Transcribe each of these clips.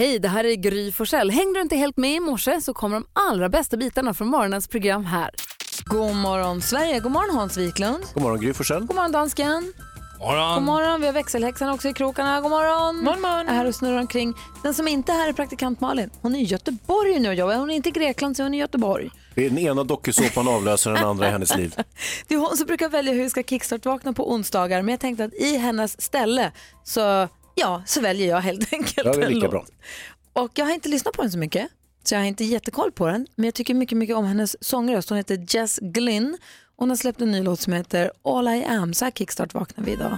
Hej, det här är Gry Forssell. Hängde du inte helt med i morse så kommer de allra bästa bitarna från morgonens program här. God morgon Sverige, god morgon Hans Wiklund. God morgon Gry Forssell. God morgon dansken. Morgon. God morgon, vi har växelhäxan också i krokarna. God morgon. Morgon, morgon. Är här och snurrar omkring. Den som inte är här är praktikant Malin. Hon är i Göteborg nu och jobbar. Hon är inte i Grekland så hon är i Göteborg. Det är den ena dokusåpan avlöser den andra i hennes liv. Det är hon som brukar välja hur vi ska kickstart-vakna på onsdagar men jag tänkte att i hennes ställe så, ja, så väljer jag helt enkelt Ja, det är lika bra. Och jag har inte lyssnat på den så mycket, så jag har inte jättekoll på den. Men jag tycker mycket, mycket om hennes sångröst. Hon heter Jess Glynn. Hon har släppt en ny låt som heter All I Am. Så här kickstart vaknar vi idag.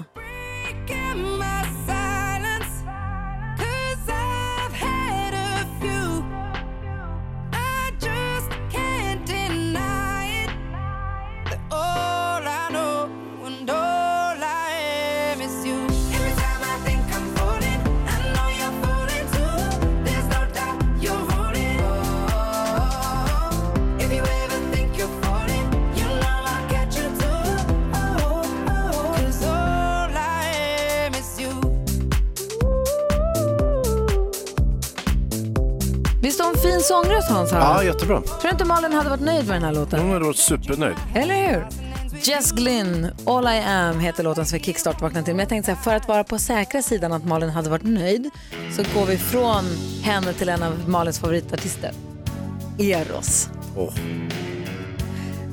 Fin sångröst Hans? Ja, Ja. jättebra. Tror du inte Malin hade varit nöjd med den här låten? Hon hade varit supernöjd. Eller hur? Jess Glynn, All I Am heter låten som vi kickstart vaknade till. Men jag tänkte så här, för att vara på säkra sidan att Malin hade varit nöjd så går vi från henne till en av Malins favoritartister. Eros. Åh.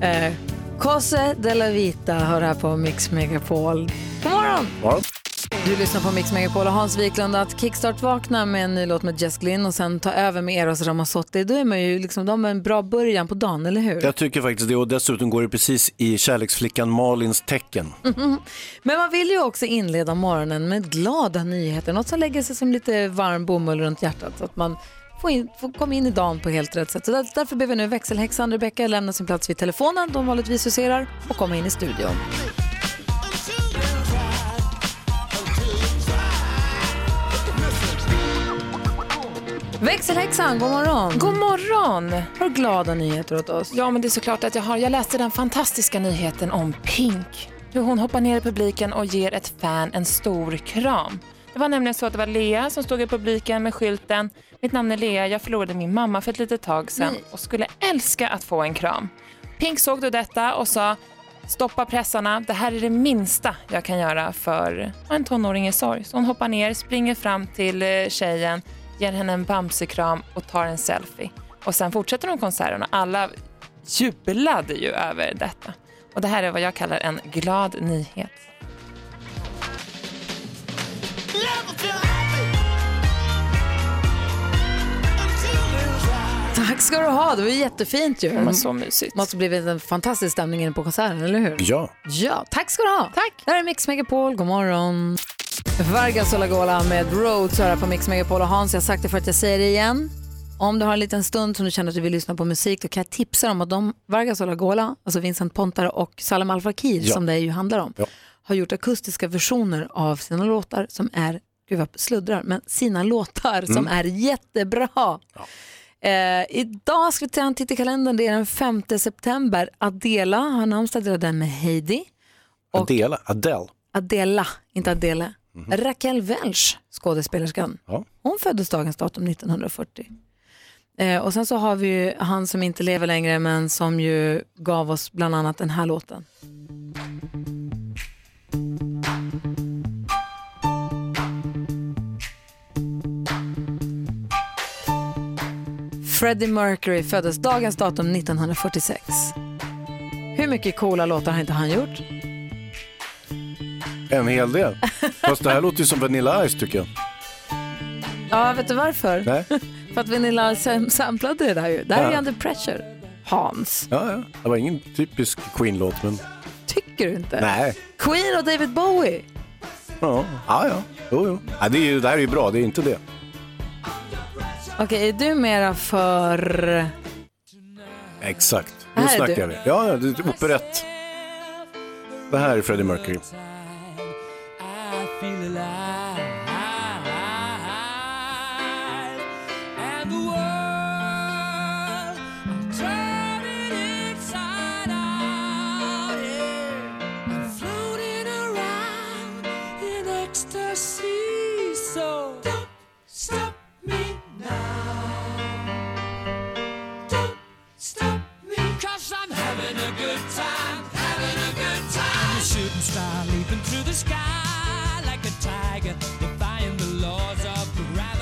Eh, Cose de la Vita hör här på Mix Megapol. God morgon! Ja. Du lyssnar på Mix Megapol och Hans Wiklund att kickstart vakna med en ny låt med Jess Glynn och sen ta över med Eros Ramazzotti. Då är man ju liksom, de har en bra början på dagen, eller hur? Jag tycker faktiskt det och dessutom går det precis i kärleksflickan Malins tecken. Men man vill ju också inleda morgonen med glada nyheter, något som lägger sig som lite varm bomull runt hjärtat. Så att man får, in, får komma in i dagen på helt rätt sätt. Så där, därför ber vi nu växelhäxan Rebecka lämna sin plats vid telefonen, de vanligtvis huserar, och komma in i studion. Växelhäxan, god morgon! God morgon! Har du glada nyheter åt oss? Ja, men det är såklart att jag har. Jag läste den fantastiska nyheten om Pink. Hur hon hoppar ner i publiken och ger ett fan en stor kram. Det var nämligen så att det var Lea som stod i publiken med skylten Mitt namn är Lea, jag förlorade min mamma för ett litet tag sedan och skulle älska att få en kram. Pink såg då detta och sa Stoppa pressarna, det här är det minsta jag kan göra för en tonåring i sorg. Så hon hoppar ner, springer fram till eh, tjejen, ger henne en bamsekram och tar en selfie. Och sen fortsätter de konserten och alla jublade ju över detta. Och det här är vad jag kallar en glad nyhet. Tack ska du ha, det var jättefint ju. Det var så mysigt. måste blivit en fantastisk stämning inne på konserten, eller hur? Ja. Ja, tack ska du ha. Tack. Det här är Mix Megapol, god morgon. Vargas och Lagola med Roads här på Mix Megapol och Hans, jag har sagt det för att jag säger det igen. Om du har en liten stund som du känner att du vill lyssna på musik, då kan jag tipsa dig om att de, Vargas och Lagola, alltså Vincent Pontare och Salem Al Fakir, Ja. som det ju handlar om, Ja. har gjort akustiska versioner av sina låtar som är, gud vad sluddrar, men sina låtar som är jättebra. Eh, idag ska vi ta en titt i kalendern, det är den 5 september. Adela har namnsdag, delar den med Heidi. Och- Adele. Adele. Adela, inte Adele. Raquel Welch, skådespelerskan. Ja. Hon föddes dagens datum 1940. Eh, och sen så har vi han som inte lever längre men som ju gav oss bland annat den här låten. Freddie Mercury föddes dagens datum 1946. Hur mycket coola låtar har inte han gjort? En hel del. Fast det här låter ju som Vanilla Ice tycker jag. Ja, vet du varför? Nej? För att Vanilla Ice samplade det där ju. Det här är Ja. Under Pressure. Hans, Ja, ja. Det var ingen typisk Queen-låt, men tycker du inte? nej. Queen och David Bowie. Ja, ja. ja. Jo, jo. Ja, det, är ju, det här är ju bra, det är inte det. Okej, är du mera för... Exakt. Här Nu är snackar du. vi. Ja, ja, det är operett. Det här är Freddie Mercury.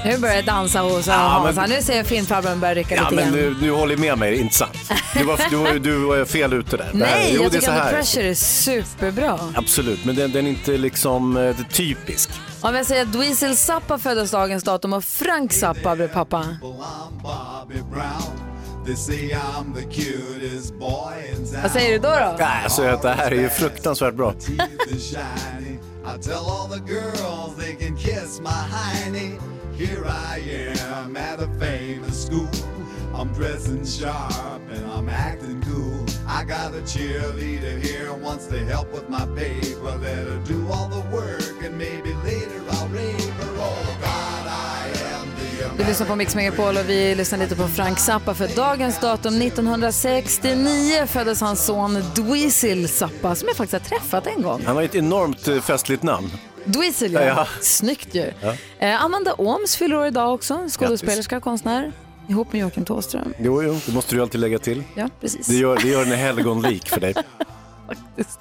Nu börjar jag dansa hos Ja, Hans. men- Nu ser jag filmfarbrorn börja rycka Ja, lite men grann. du, du håller med mig, inte sant? Du var, du, var, du var fel ute där. Nej, jo, jag tycker här. Pressure är superbra. Absolut, men den, den är inte liksom eh, typisk. Om jag säger att Dweezil Zappa föddes dagens datum och Frank Zappa blev pappa. Vad säger du då? då? Nej, alltså, det här är ju fruktansvärt bra. I tell all the girls they can kiss my hiney. Here I am at a famous school. I'm dressing sharp and I'm acting cool. I got a cheerleader here wants to help with my paper. Let her do all the work and maybe later I'll rape Du lyssnar på Mix Megapol och vi lyssnar lite på Frank Zappa för dagens datum 1969 föddes hans son Dweezil Zappa som jag faktiskt har träffat en gång. Han har ett enormt eh, festligt namn. Dweezil ja. Ja. Snyggt ju. Eh, Amanda Ooms fyller år idag också, skådespelerska, konstnär. Ihop med Joakim Thåström. Jo, jo, det måste du alltid lägga till. Ja, precis. Det gör, det gör en helgonlik för dig. faktiskt.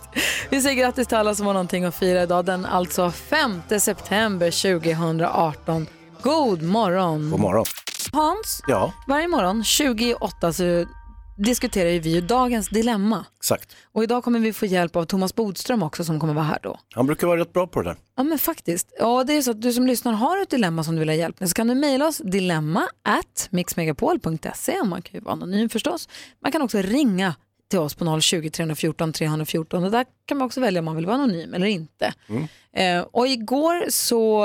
Vi säger grattis till alla som har någonting att fira idag, den alltså 5 september 2018. God morgon! God morgon. Hans, Ja, varje morgon 28 så diskuterar ju vi ju dagens dilemma. exakt. Och idag kommer vi få hjälp av Thomas Bodström också som kommer vara här då. Han brukar vara rätt bra på det där. Ja men faktiskt. Ja, det är så att du som lyssnar har ett dilemma som du vill ha hjälp med så kan du mejla oss dilemma at mixmegapol.se man kan ju vara anonym förstås. Man kan också ringa till oss på 020 314 314 och där kan man också välja om man vill vara anonym eller inte. Eh, och igår så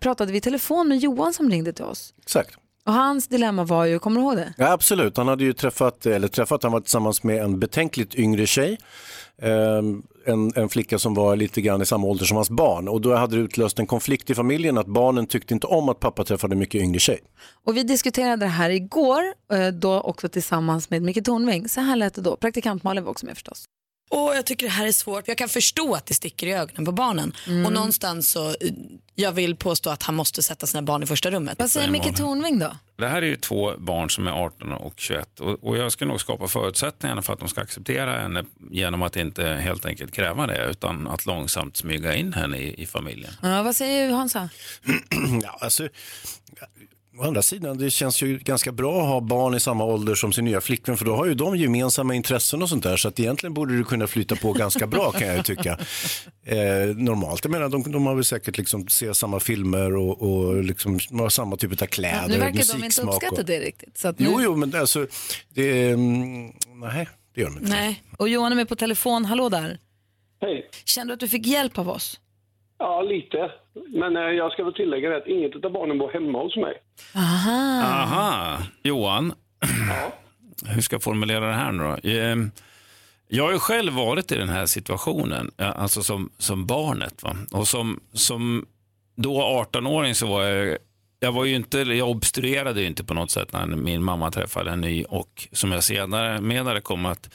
pratade vi i telefon med Johan som ringde till oss. Exakt. Och hans dilemma var ju, kommer du ihåg det? Ja, absolut, han hade ju träffat, eller träffat, han var tillsammans med en betänkligt yngre tjej. Ehm, En, en flicka som var lite grann i samma ålder som hans barn och då hade det utlöst en konflikt i familjen att barnen tyckte inte om att pappa träffade en mycket yngre tjej. Och vi diskuterade det här igår, eh, då också tillsammans med Micke Tornving. Så här lät det då. Praktikant Malin var också med förstås. Och jag tycker det här är svårt. Jag kan förstå att det sticker i ögonen på barnen. Och någonstans så, jag vill påstå att han måste sätta sina barn i första rummet. Vad säger Micke Tornving då? Det här är ju två barn som är 18 och 21 och, och jag ska nog skapa förutsättningarna för att de ska acceptera henne genom att inte helt enkelt kräva det utan att långsamt smyga in henne i, i familjen. Ja, vad säger Hansa? Ja, alltså, å andra sidan, det känns ju ganska bra att ha barn i samma ålder som sin nya flickvän för då har ju de gemensamma intressen och sånt där så att egentligen borde det kunna flyta på ganska bra kan jag ju tycka. Eh, normalt, jag menar de, de har väl säkert liksom se samma filmer och, och liksom har samma typ av kläder, nu verkar de inte musiksmak. uppskatta och... det riktigt. Så att nu... Jo, jo, men det, alltså, det, mm, nej, det gör de inte. Nej. Och Johan är med på telefon. Hallå där. Hej. Kände du att du fick hjälp av oss? Ja, lite. Men eh, jag ska väl tillägga det att inget av barnen bor hemma hos mig. Aha. Aha, Johan. Hur ska jag formulera det här nu då? Ehm, Jag har ju själv varit i den här situationen, ja, alltså som, som barnet. Va? Och som, som då 18-åring så var jag, jag var ju inte, jag obstruerade ju inte på något sätt när min mamma träffade en ny och som jag senare menade kom att,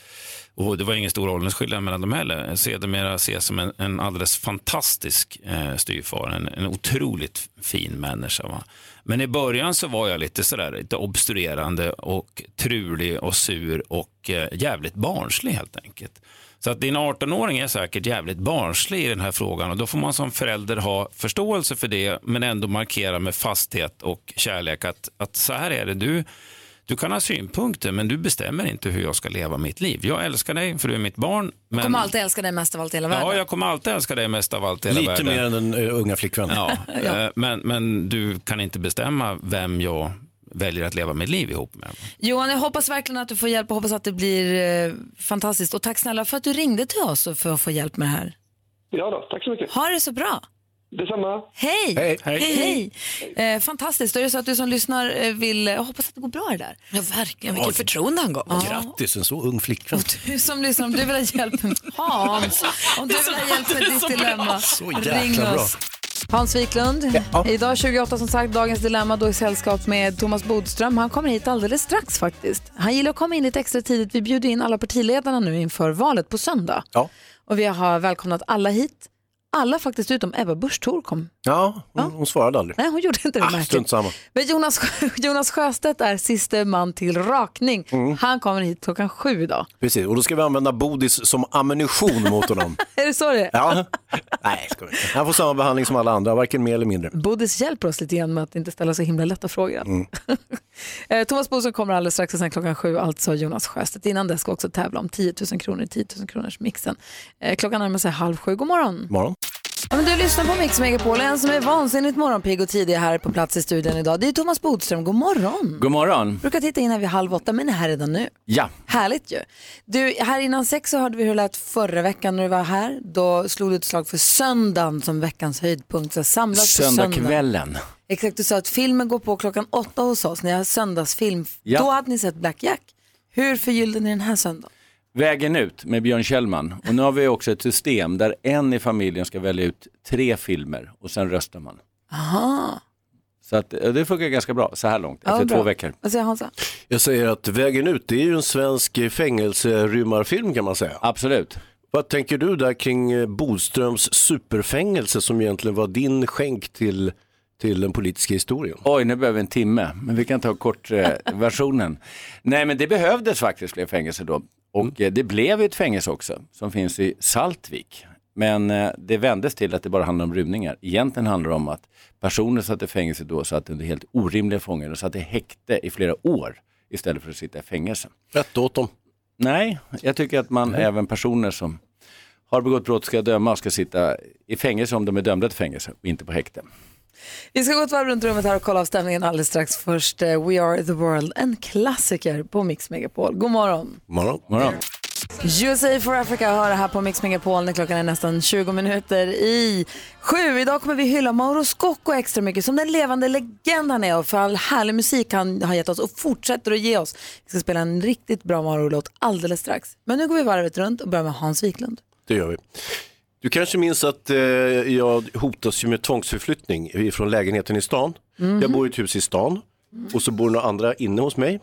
och det var ingen stor åldersskillnad mellan dem heller, sedermera ses som en, en alldeles fantastisk eh, styvfar, en, en otroligt fin människa. Va? Men i början så var jag lite sådär lite obstruerande och trulig och sur och eh, jävligt barnslig helt enkelt. Så att din 18-åring är säkert jävligt barnslig i den här frågan och då får man som förälder ha förståelse för det men ändå markera med fasthet och kärlek att, att så här är det. Du, du kan ha synpunkter men du bestämmer inte hur jag ska leva mitt liv. Jag älskar dig för du är mitt barn. Men... Jag kommer alltid älska dig mest av allt i hela världen. Ja, jag kommer alltid älska dig mest av allt i hela Lite världen. mer än den eh, unga flickvännen. Ja, eh, men, men du kan inte bestämma vem jag väljer att leva mitt liv ihop med. Johan, jag hoppas verkligen att du får hjälp och hoppas att det blir eh, fantastiskt. Och tack snälla för att du ringde till oss och för att få hjälp med det här. Ja då, tack så mycket. Ha det så bra. Detsamma. Hej! Hej. Hej! Eh, fantastiskt. Då är det så att du som lyssnar eh, vill, jag hoppas att det går bra det där. Ja, verkligen. Vilket förtroende han gav. Grattis, en så ung flickvän. Du som lyssnar, om du vill ha hjälp med Hans, om du vill ha hjälp med ditt dilemma, Så ring bra. Hans Wiklund, Ja. idag 28 som sagt, dagens dilemma då i sällskap med Thomas Bodström. Han kommer hit alldeles strax faktiskt. Han gillar att komma in lite extra tidigt. Vi bjuder in alla partiledarna nu inför valet på söndag. Ja. Och vi har välkomnat alla hit. Alla faktiskt utom Ebba Busch Thor kom. Ja, hon, hon svarade aldrig. Nej, hon gjorde inte det Ah, strunt samma. Men Jonas, Jonas Sjöstedt är siste man till rakning. Mm. Han kommer hit klockan sju idag. Precis, och då ska vi använda bodis som ammunition mot honom. Är det så det är? Ja. Nej, ska vi. Han får samma behandling som alla andra, varken mer eller mindre. Bodis hjälper oss lite grann med att inte ställa så himla lätta frågor. Mm. Eh, Thomas Bodström kommer alldeles strax och sen klockan sju, alltså Jonas Sjöstedt. Innan dess ska också tävla om 10 000 kronor i 10 000 kronors mixen. Eh, klockan närmar sig halv sju. God morgon. Morgon. Ja, men du lyssnar på Mix Megapol, en som är vansinnigt morgonpigg och tidig här på plats i studion idag. Det är Thomas Bodström, god morgon. God morgon. Brukar titta in här vid halv åtta, men är här redan nu. Ja, Härligt ju. Du, här innan sex så hörde vi hur det lät förra veckan när du var här. Då slog du ett slag för söndagen som veckans höjdpunkt. Så söndag. söndagskvällen. Exakt, du sa att filmen går på klockan åtta hos oss. Ni har söndagsfilm. Ja. Då hade ni sett Black Jack. Hur förgyllde ni den här söndagen? Vägen ut med Björn Kjellman. Och nu har vi också ett system där en i familjen ska välja ut tre filmer och sen röstar man. Aha. Så att, eh, det funkar ganska bra så här långt, Ja, efter bra. två veckor. Vad säger Hansa? Jag säger att Vägen ut, det är ju en svensk fängelserymmarfilm kan man säga. Absolut. Vad tänker du där kring eh, Bodströms superfängelse som egentligen var din skänk till, till den politiska historien? Oj, nu behöver vi en timme, men vi kan ta kort eh, versionen. Nej, men det behövdes faktiskt fler fängelser då. Och eh, det blev ett fängelse också, som finns i Saltvik. Men eh, det vändes till att det bara handlar om rymningar. Egentligen handlar det om att personer satt i fängelse då satt under helt orimliga fångar och satt i häkte i flera år istället för att sitta i fängelse. Rätt åt dem. Nej, jag tycker att man även personer som har begått brott ska döma och ska sitta i fängelse om de är dömda till fängelse och inte på häkte. Vi ska gå ett varv runt rummet här och kolla av stämningen alldeles strax. Först eh, We Are The World, en klassiker på Mix Megapol. God morgon. Morgon. Morgon. USA for Africa hör här på Mix Megapol när klockan är nästan 20 minuter i sju. Idag kommer vi hylla Mauro Scocco extra mycket som den levande legend han är och för all härlig musik han har gett oss och fortsätter att ge oss. Vi ska spela en riktigt bra Mauro-låt alldeles strax. Men nu går vi varvet runt och börjar med Hans Wiklund. Det gör vi. Du kanske minns att eh, jag hotas ju med tvångsförflyttning från lägenheten i stan. Mhm. Jag bor i ett hus i stan och så bor några andra inne hos mig.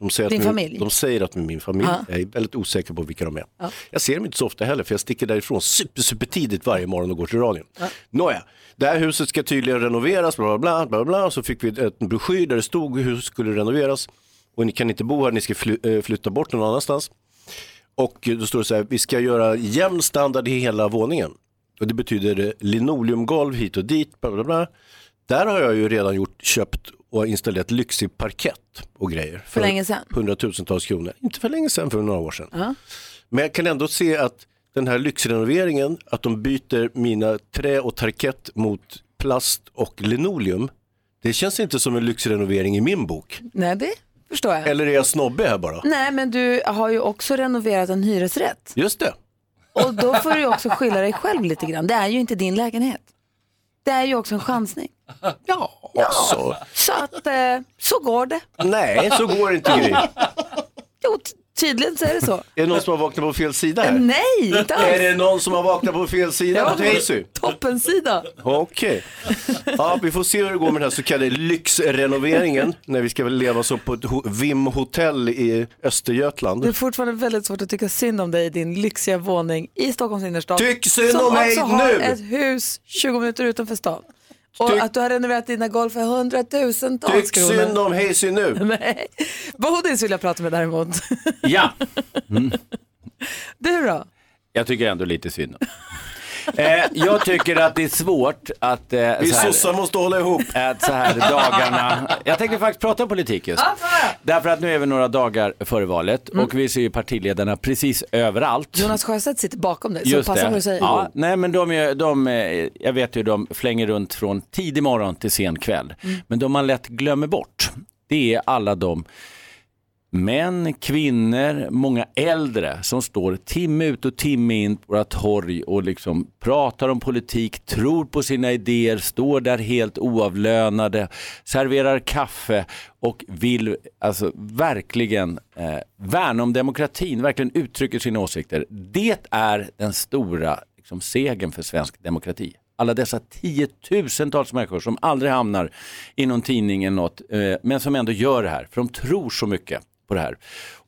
De säger Din att familj? De säger att min familj. Ja. Jag är väldigt osäker på vilka de är. Jag ser dem inte så ofta heller för jag sticker därifrån super, super tidigt varje morgon och går till radion. Nåja, det här huset ska tydligen renoveras, bla bla bla, bla, så fick vi en broschyr där det stod hur huset skulle renoveras. Och ni kan inte bo här, ni ska fly, eh, flytta bort någon annanstans. Och då står det så här, vi ska göra jämn standard i hela våningen. Och det betyder linoleumgolv hit och dit, bla bla bla. Där har jag ju redan gjort, köpt och installerat lyxig parkett och grejer. För länge sedan? Hundratusentals kronor. Inte för länge sedan, för några år sedan. Men jag kan ändå se att den här lyxrenoveringen, att de byter mina trä och parkett mot plast och linoleum. Det känns inte som en lyxrenovering i min bok. Nej, det förstår jag. Eller är jag snobbig här bara? Nej, men du har ju också renoverat en hyresrätt. Just det. Och då får du också skylla dig själv lite grann. Det är ju inte din lägenhet. Det är ju också en chansning. Ja, så. Så att, eh, så går det. Nej, så går det inte Gry. Jo, tydligen så är det så. Är det någon som har vaknat på fel sida här? Nej, inte alls. Är det någon som har vaknat på fel sida på Tracy? Toppensida. Okej. Ja, vi får se hur det går med den här så kallade lyxrenoveringen när vi ska väl leva så på ett ho- Vim hotell i Östergötland. Det är fortfarande väldigt svårt att tycka synd om dig i din lyxiga våning i Stockholms innerstad. Tyck synd som om mig också har nu! ett hus 20 minuter utanför stan. Och Tyck- att du har renoverat dina golv för hundratusentals Tyck kronor. synd om Hazy nu. Nej. Bodis vill jag prata med däremot. Ja, Du då? jag tycker ändå lite synd om. Eh, Jag tycker att det är svårt att... Eh, Vi sossar måste hålla ihop. att så här dagarna, jag tänkte faktiskt prata politik just. Därför att nu är vi några dagar före valet och vi ser ju partiledarna precis överallt. Jonas Sjöstedt sitter bakom dig, så Just passa på det. att säga. Ja, nej men de, är, de, jag vet ju de flänger runt från tidig morgon till sen kväll. Men de man lätt glömmer bort, det är alla de män, kvinnor, många äldre som står timme ut och timme in på våra torg och liksom pratar om politik, tror på sina idéer, står där helt oavlönade, serverar kaffe och vill alltså verkligen eh, värna om demokratin, verkligen uttrycker sina åsikter. Det är den stora liksom, segern för svensk demokrati. Alla dessa tiotusentals människor som aldrig hamnar i någon tidning eller något, eh, men som ändå gör det här, för de tror så mycket på det här.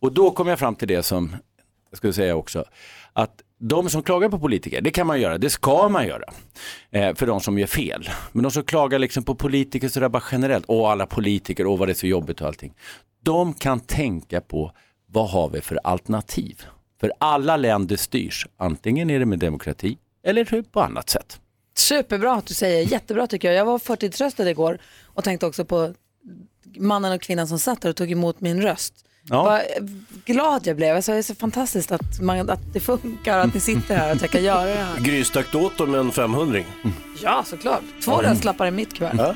Och då kom jag fram till det som, jag skulle säga också, att de som klagar på politiker, det kan man göra, det ska man göra. Eh, för de som gör fel. Men de som klagar liksom på politiker sådär bara generellt, åh alla politiker, åh vad det är så jobbigt och allting. De kan tänka på vad har vi för alternativ? För alla länder styrs, antingen är det med demokrati eller på annat sätt. Superbra att du säger, jättebra tycker jag. Jag var förtidsröstad igår och tänkte också på mannen och kvinnan som satt där och tog emot min röst. Ja. Vad glad jag blev. Alltså, det är så fantastiskt att, man, att det funkar och att ni sitter här och att jag kan göra det här. Gry, stack åt dem en 500 Ja, såklart. Två röstlappar i mitt kuvert.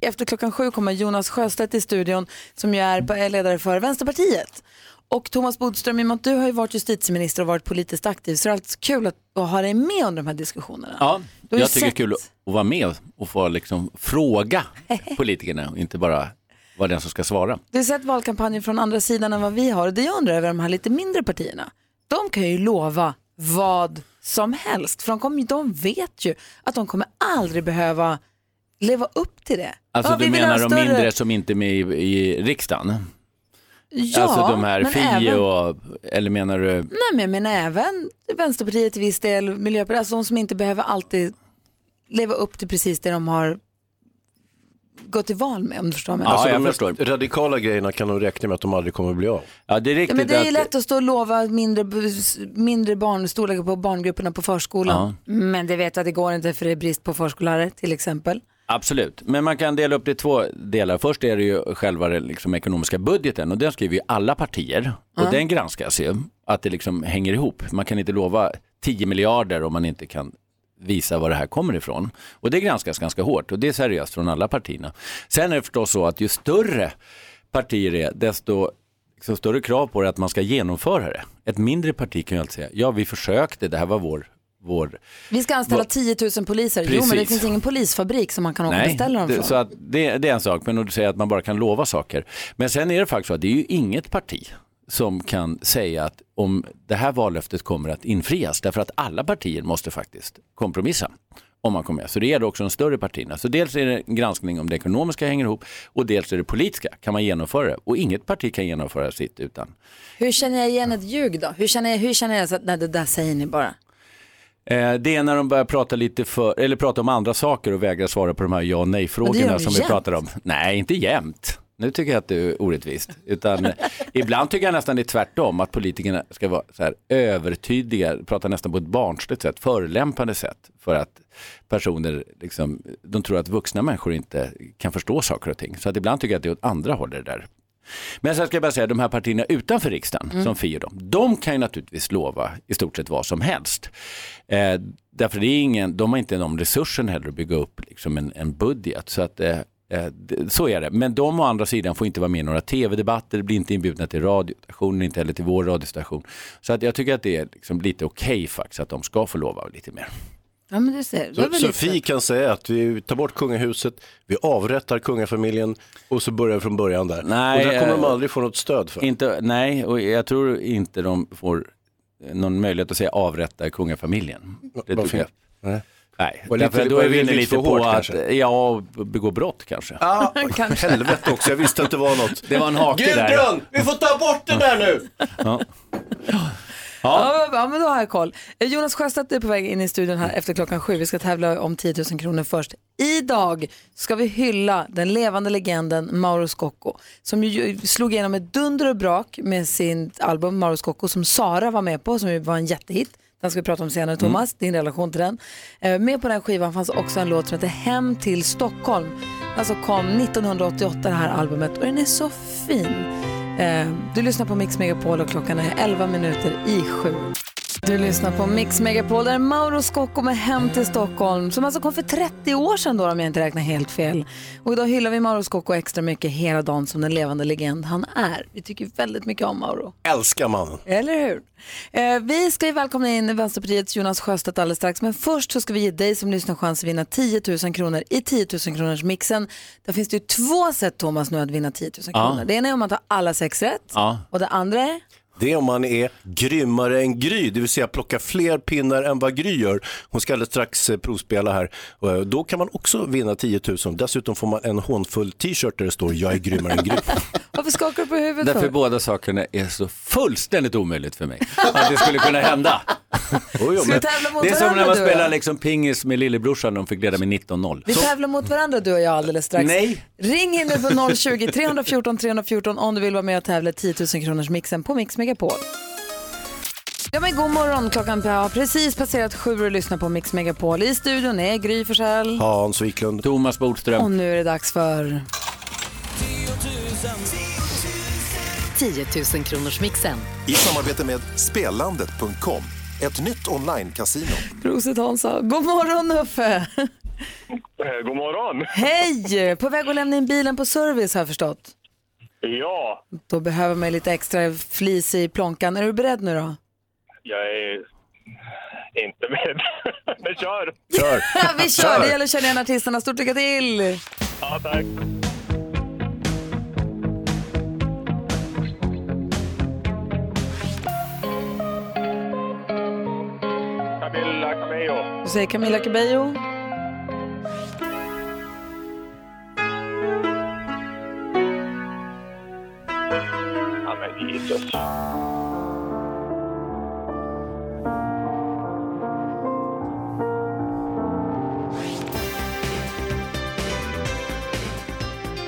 Efter klockan sju kommer Jonas Sjöstedt i studion som ju är ledare för Vänsterpartiet. Och Thomas Bodström, i och med att du har ju varit justitieminister och varit politiskt aktiv så är det alltid kul att, att ha dig med under de här diskussionerna. Ja, jag tycker det är kul att vara med och få liksom fråga politikerna och inte bara vara den som ska svara. Du har sett valkampanjen från andra sidan än vad vi har det jag undrar över de här lite mindre partierna. De kan ju lova vad som helst för de, kommer, de vet ju att de kommer aldrig behöva leva upp till det. Alltså Ja, du menar de större- mindre som inte är med i, i riksdagen? Ja, alltså de här FI även- och, eller menar du? Nej, men, men även Vänsterpartiet till viss del, Miljöpartiet, alltså de som inte behöver alltid leva upp till precis det de har gått till val med om du förstår mig. Ja, Alltså jag de mest förstår. radikala grejerna kan de räkna med att de aldrig kommer att bli av. Ja, det är Ja, riktigt men det är ju lätt att stå och lova mindre, mindre barnstorlekar på barngrupperna på förskolan. Men det vet jag att det går inte för det är brist på förskollärare till exempel. Absolut, men man kan dela upp det i två delar. Först är det ju själva den liksom, ekonomiska budgeten och den skriver ju alla partier och den granskas ju att det liksom hänger ihop. Man kan inte lova 10 miljarder om man inte kan visa var det här kommer ifrån. Och det granskas ganska hårt och det är seriöst från alla partierna. Sen är det förstås så att ju större partier är, desto liksom, större krav på det att man ska genomföra det. Ett mindre parti kan ju alltid säga, ja vi försökte, det här var vår, vår Vi ska anställa Va- 10 000 poliser. Jo, men det Precis. finns ingen polisfabrik som man kan åka och beställa dem det, från. så att det, det är en sak, men du säger att man bara kan lova saker. Men sen är det faktiskt så att det är ju inget parti som kan säga att om det här vallöftet kommer att infrias, därför att alla partier måste faktiskt kompromissa om man kommer med. Så det gäller också de större partierna. Så dels är det en granskning om det ekonomiska hänger ihop och dels är det politiska. Kan man genomföra det? Och inget parti kan genomföra sitt utan. Hur känner jag igen ett ljug då? Hur känner jag, hur känner jag så att nej, det där säger ni bara? Eh, det är när de börjar prata lite för, eller prata om andra saker och vägrar svara på de här ja och nej-frågorna som vi jämt. pratar om. Nej, inte jämt. Nu tycker jag att det är orättvist. Utan ibland tycker jag nästan det är tvärtom, att politikerna ska vara så här övertydliga, prata nästan på ett barnsligt sätt, förolämpande sätt. För att personer, liksom, de tror att vuxna människor inte kan förstå saker och ting. Så att ibland tycker jag att det är åt andra hållet det där. Men sen ska jag bara säga, de här partierna utanför riksdagen, som Fi och dem, de kan ju naturligtvis lova i stort sett vad som helst. Eh, därför det är ingen, de har inte de resursen heller att bygga upp liksom en, en budget. Så, att, eh, så är det. Men de å andra sidan får inte vara med i några tv-debatter, blir inte inbjudna till radiostationen, inte heller till vår radiostation. Så att jag tycker att det är liksom lite okej faktiskt att de ska få lova lite mer. Ja, men du ser. Det Så, Fi kan säga att vi tar bort kungahuset, vi avrättar kungafamiljen och så börjar vi från början där. Nej, och där kommer de eh, aldrig få något stöd för. Inte, nej, och jag tror inte de får eh, någon möjlighet att säga avrätta kungafamiljen. Det Varför jag. Nej. Nej, lite- därför då är vi inne lite på hårt att, kanske? ja, begå brott kanske. Ah, helvete också, jag visste att det var något. Det var en hake där. Gudrun, vi får ta bort det där nu! Ja, ja, men då har jag koll. Eh, Jonas Sjöstedt är på väg in i studion här efter klockan sju. Vi ska tävla om 10 000 kronor först. Idag ska vi hylla den levande legenden Mauro Scocco som ju slog igenom ett dunder och brak med sin album Mauro Scocco som Sara var med på, som ju var en jättehit. Den ska vi prata om senare Thomas, din relation till den. Eh, Med på den skivan fanns också en låt som heter Hem till Stockholm. Alltså kom 1988 det här albumet och den är så fin. Eh, Du lyssnar på Mix Megapol och klockan är 11 minuter i sju. Du lyssnar på Mix Megapol där Mauro Scocco med Hem till Stockholm som alltså kom för 30 år sedan då om jag inte räknar helt fel. Och idag hyllar vi Mauro Scocco extra mycket hela dagen som den levande legend han är. Vi tycker väldigt mycket om Mauro. Älskar mannen. Eller hur? Eh, vi ska ju välkomna in Vänsterpartiets Jonas Sjöstedt alldeles strax. Men först så ska vi ge dig som lyssnar chans att vinna 10 000 kronor i 10 000 kronors mixen. Där finns det ju två sätt Thomas nu att vinna 10 000 Ja. kronor. Det ena är om man tar alla sex rätt. Ja. Och det andra är? Det är om man är grymmare än Gry, det vill säga plocka fler pinnar än vad Gry gör. Hon ska alldeles strax eh, provspela här. Eh, Då kan man också vinna 10 000. Dessutom får man en hånfull t-shirt där det står jag är grymmare än Gry. Varför skakar du på huvudet Därför för? båda sakerna är så fullständigt omöjligt för mig. Att det skulle kunna hända. Jo, jo, Ska vi tävla mot Det är som när man spelar liksom pingis med lillebrorsan, de fick leda med 19-0. Vi tävlar mot varandra du och jag alldeles strax. Nej. Ring in nu på 020 314 314 om du vill vara med och tävla i 10 000 kronors mixen på Mix Megapol. Ja men god morgon, klockan har precis passerat sju och lyssnar på Mix Megapol. I studion är Gry Forssell. Hans Wiklund. Thomas Bodström. Och nu är det dags för 10 000 kronors mixen. I samarbete med Spelandet.com, ett nytt online-casino. Prosit Hansa. God morgon Uffe. Eh, God morgon. Hej! På väg att lämna in bilen på service har jag förstått. Ja, Då behöver man lite extra flis i plånkan. Är du beredd nu då? jag är inte med. Men kör. Kör. Ja, vi kör, det gäller att känna igen artisterna. Stort lycka till! Ja, tack. Camilla Cabello. Du säger Camila Cabello. Ja, men Jesus.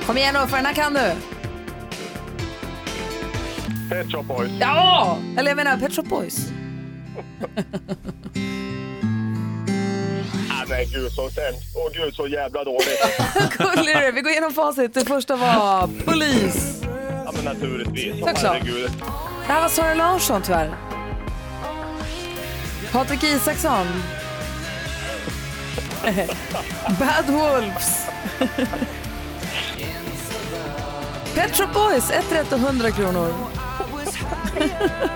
Kom igen Uffe, den här kan du. Pet Shop Boys. Ja! Eller jag menar Pet Shop Boys. Ja, men gud så sämst. Åh gud så jävla dåligt. Gullig du är. Vi går igenom facit. Det första var Polis. Ja, men naturligtvis. Såklart. Herregud. Det här var Sara Larsson tyvärr. Patrik Isaksson. Bad Wolves. Pet Shop Boys, ett rätt och 100 kronor.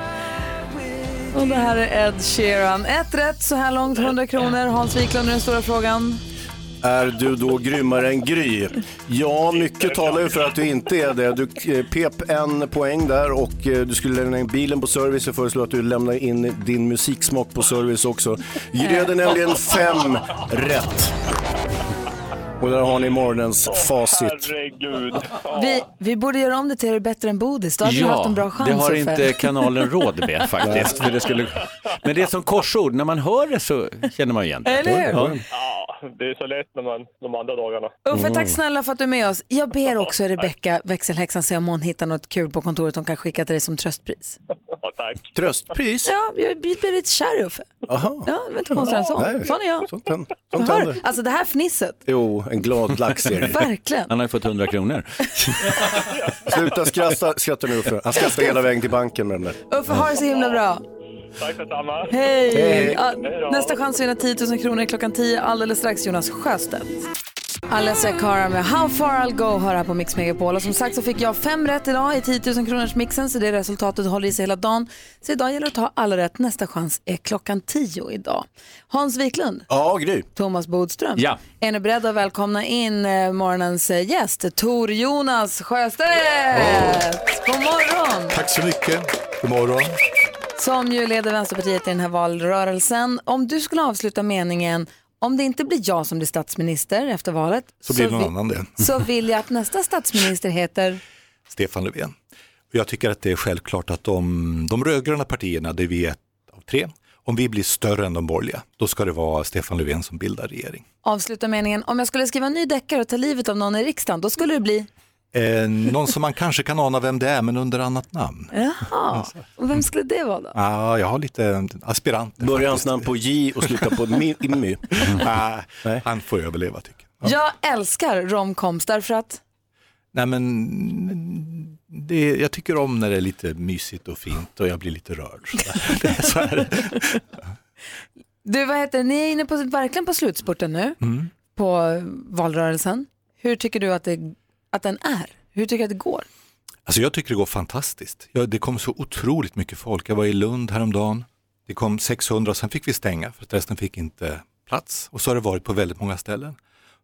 och det här är Ed Sheeran. Ett rätt så här långt, 100 kronor. Hans Wiklund är den stora frågan. Är du då grymmare än Gry? Ja, mycket talar ju för att du inte är det. Du eh, pep en poäng där och eh, du skulle lämna in bilen på service. Jag föreslår att du lämnar in din musiksmak på service också. Gry hade nämligen fem rätt. Och där har ni morgonens facit. Herregud. Vi, vi borde göra om det till är det bättre än Bodis. Då hade du haft en bra chans. det har inte kanalen råd med faktiskt. för det skulle... Men det är som korsord, när man hör det så känner man igen det. Eller hur? Ja. Det är så lätt när man, de andra dagarna. Uffe, tack snälla för att du är med oss. Jag ber också Rebecka, växelhäxan, se om hon hittar något kul på kontoret hon kan skicka till dig som tröstpris. Ja, tack. Tröstpris? Ja, jag blir lite kär i Uffe. Jaha. Ja, det var inte konstigare än så. Nej, Sån är jag. Sånt, händer. sånt Hör, händer. alltså det här fnisset, Jo, en glad lax är det. verkligen. Han har ju fått 100 kronor. Sluta skratta, skratta nu Uffe. Han skrattar hela vägen till banken med den där. Uffe, ha det så himla bra. Tack detsamma. Hej! Hej. Då. nästa chans att vinna 10 000 kronor är klockan 10. Alldeles strax Jonas Sjöstedt. Alessia Cara med How far I'll go hör här på Mix Megapol. Och som sagt så fick jag fem rätt idag i 10 000 kronors mixen så det resultatet håller i sig hela dagen. Så idag gäller det att ta alla rätt. Nästa chans är klockan 10 idag. Hans Wiklund, Ja, Gry. Thomas Bodström. Ja. Är ni beredda att välkomna in eh, morgonens eh, gäst, Tor Jonas Sjöstedt? God morgon! Tack så mycket. God morgon. Som ju leder Vänsterpartiet i den här valrörelsen. Om du skulle avsluta meningen om det inte blir jag som blir statsminister efter valet Så blir någon vi- annan det. så vill jag att nästa statsminister heter Stefan Löfven. Jag tycker att det är självklart att de, de rödgröna partierna, det vi är ett av tre, om vi blir större än de borgerliga, då ska det vara Stefan Löfven som bildar regering. avsluta meningen om jag skulle skriva en ny deckare och ta livet av någon i riksdagen då skulle det bli Eh, någon som man kanske kan ana vem det är, men under annat namn. jaha, och vem skulle det vara då? Ah, jag har lite aspiranter. Börjar hans namn på J och slutar på Mi- Immy. Ah, han får överleva tycker jag. Jag älskar romcoms därför att Nej, men det, jag tycker om när det är lite mysigt och fint och jag blir lite rörd. Så du vad heter ni är inne på, verkligen på slutspurten nu Mm. på valrörelsen. Hur tycker du att, det, att den är? Hur tycker du att det går? Alltså jag tycker det går fantastiskt. Ja, det kom så otroligt mycket folk. Jag var i Lund häromdagen. Det kom 600 och sen fick vi stänga för att resten fick inte plats. Och så har det varit på väldigt många ställen.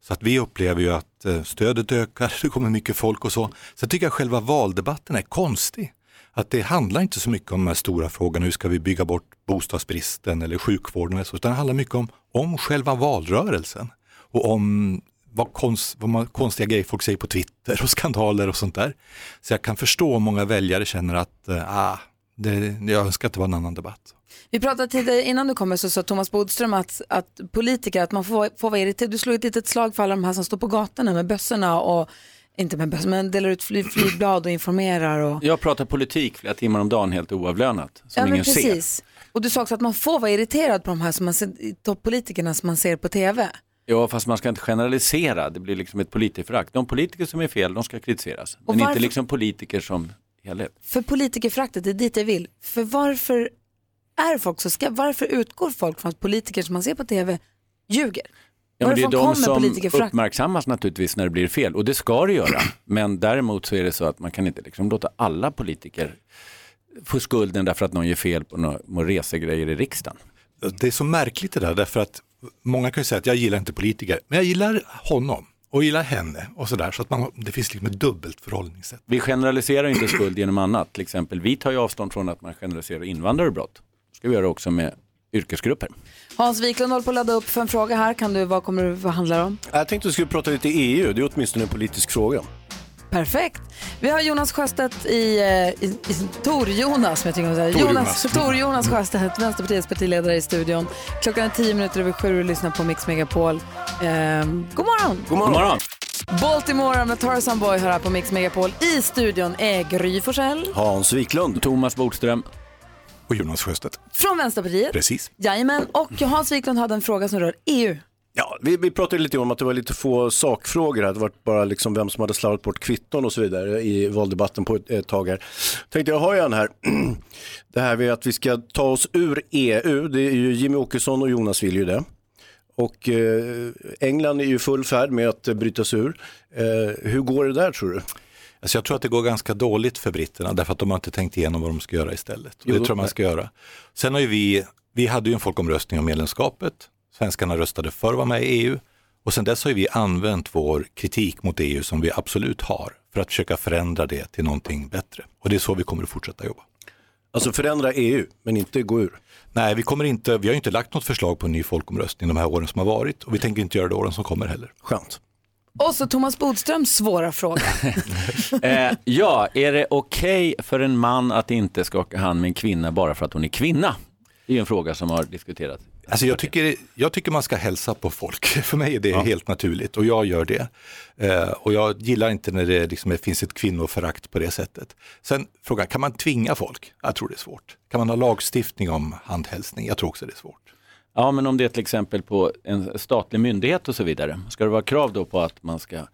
Så att vi upplever ju att eh, stödet ökar, det kommer mycket folk och så. Sen tycker jag själva valdebatten är konstig. Att det handlar inte så mycket om de här stora frågorna, hur ska vi bygga bort bostadsbristen eller sjukvården eller så, utan det handlar mycket om, om själva valrörelsen. Och om vad, konst, vad man, konstiga grejer folk säger på Twitter och skandaler och sånt där. Så jag kan förstå om många väljare känner att eh, ah, Det, jag önskar att det var en annan debatt. Vi pratade tidigare, innan du kommer så sa Thomas Bodström att, att politiker, att man får, får vara irriterad. Du slog ett litet slag för alla de här som står på gatorna med bössorna och, inte med bössor, men delar ut fly, flygblad och informerar. Och... Jag pratar politik flera timmar om dagen helt oavlönat, som Ja, men ingen ser. precis. Och du sa också att man får vara irriterad på de här som man ser, toppolitikerna som man ser på tv. Ja, fast man ska inte generalisera. Det blir liksom ett politikerförakt. De politiker som är fel, de ska kritiseras. Men varför- inte liksom politiker som helhet. För politikerföraktet, det är dit jag vill. För varför är folk så ska, varför utgår folk från att politiker som man ser på tv ljuger? Ja, men det är de som uppmärksammas naturligtvis när det blir fel och det ska det göra. Men däremot så är det så att man kan inte liksom låta alla politiker få skulden därför att någon gör fel på några resegrejer i riksdagen. Det är så märkligt det där, därför att många kan ju säga att jag gillar inte politiker, men jag gillar honom och gillar henne och sådär, så att man, det finns liksom ett dubbelt förhållningssätt. Vi generaliserar inte skuld genom annat. Till exempel, vi tar ju avstånd från att man generaliserar invandrare brott. Det ska vi göra också med yrkesgrupper. Hans Wiklund håller på att ladda upp för en fråga här. Kan du, vad kommer vad handlar det om? Jag tänkte att vi skulle prata lite EU, det är åtminstone en politisk fråga. Perfekt. Vi har Jonas Sjöstedt i, eh, i, i Tor-Jonas, som jag tycker om att säga. Jonas, Tor-Jonas. Tor-Jonas Sjöstedt, Vänsterpartiets partiledare i studion. Klockan är tio minuter över sju och lyssnar på Mix Megapol. Eh, god morgon! God morgon. God morgon. Baltimore med Tarzan Boy hör här på Mix Megapol. I studion är Gry Forssell Hans Wiklund. Thomas Bodström. Och Jonas Sjöstedt. från Vänsterpartiet. Precis. Jajamän, och Hans Wiklund hade en fråga som rör EU. Ja, vi, vi pratade lite om att det var lite få sakfrågor här. Det var bara liksom vem som hade slarvat bort kvitton och så vidare i valdebatten på ett, ett tag här. Tänkte jag har en här. Det här med att vi ska ta oss ur EU. Det är ju Jimmy Åkesson och Jonas vill ju det. Och eh, England är ju full färd med att bryta sig ur. Eh, hur går det där tror du? Alltså jag tror att det går ganska dåligt för britterna därför att de har inte tänkt igenom vad de ska göra istället. Och Jo, det tror jag man ska göra. Sen har ju vi, vi hade ju en folkomröstning om medlemskapet. Svenskarna röstade för att vara med i EU och sen dess har ju vi använt vår kritik mot EU som vi absolut har för att försöka förändra det till någonting bättre. Och det är så vi kommer att fortsätta jobba. Alltså förändra EU, men inte gå ur. Nej, vi, kommer inte, vi har inte lagt något förslag på en ny folkomröstning de här åren som har varit och vi tänker inte göra det åren som kommer heller. Skönt. Och så Thomas Bodströms svåra fråga. Eh, ja, är det okej för en man att inte skaka hand med en kvinna bara för att hon är kvinna? Det är en fråga som har diskuterats. Alltså jag, tycker, jag tycker man ska hälsa på folk. För mig är det helt naturligt och jag gör det. Eh, och jag gillar inte när det liksom finns ett kvinnoförakt på det sättet. Sen frågan, kan man tvinga folk? Jag tror det är svårt. Kan man ha lagstiftning om handhälsning? Jag tror också det är svårt. Ja, men om det är till exempel på en statlig myndighet och så vidare, ska det vara krav då på att man ska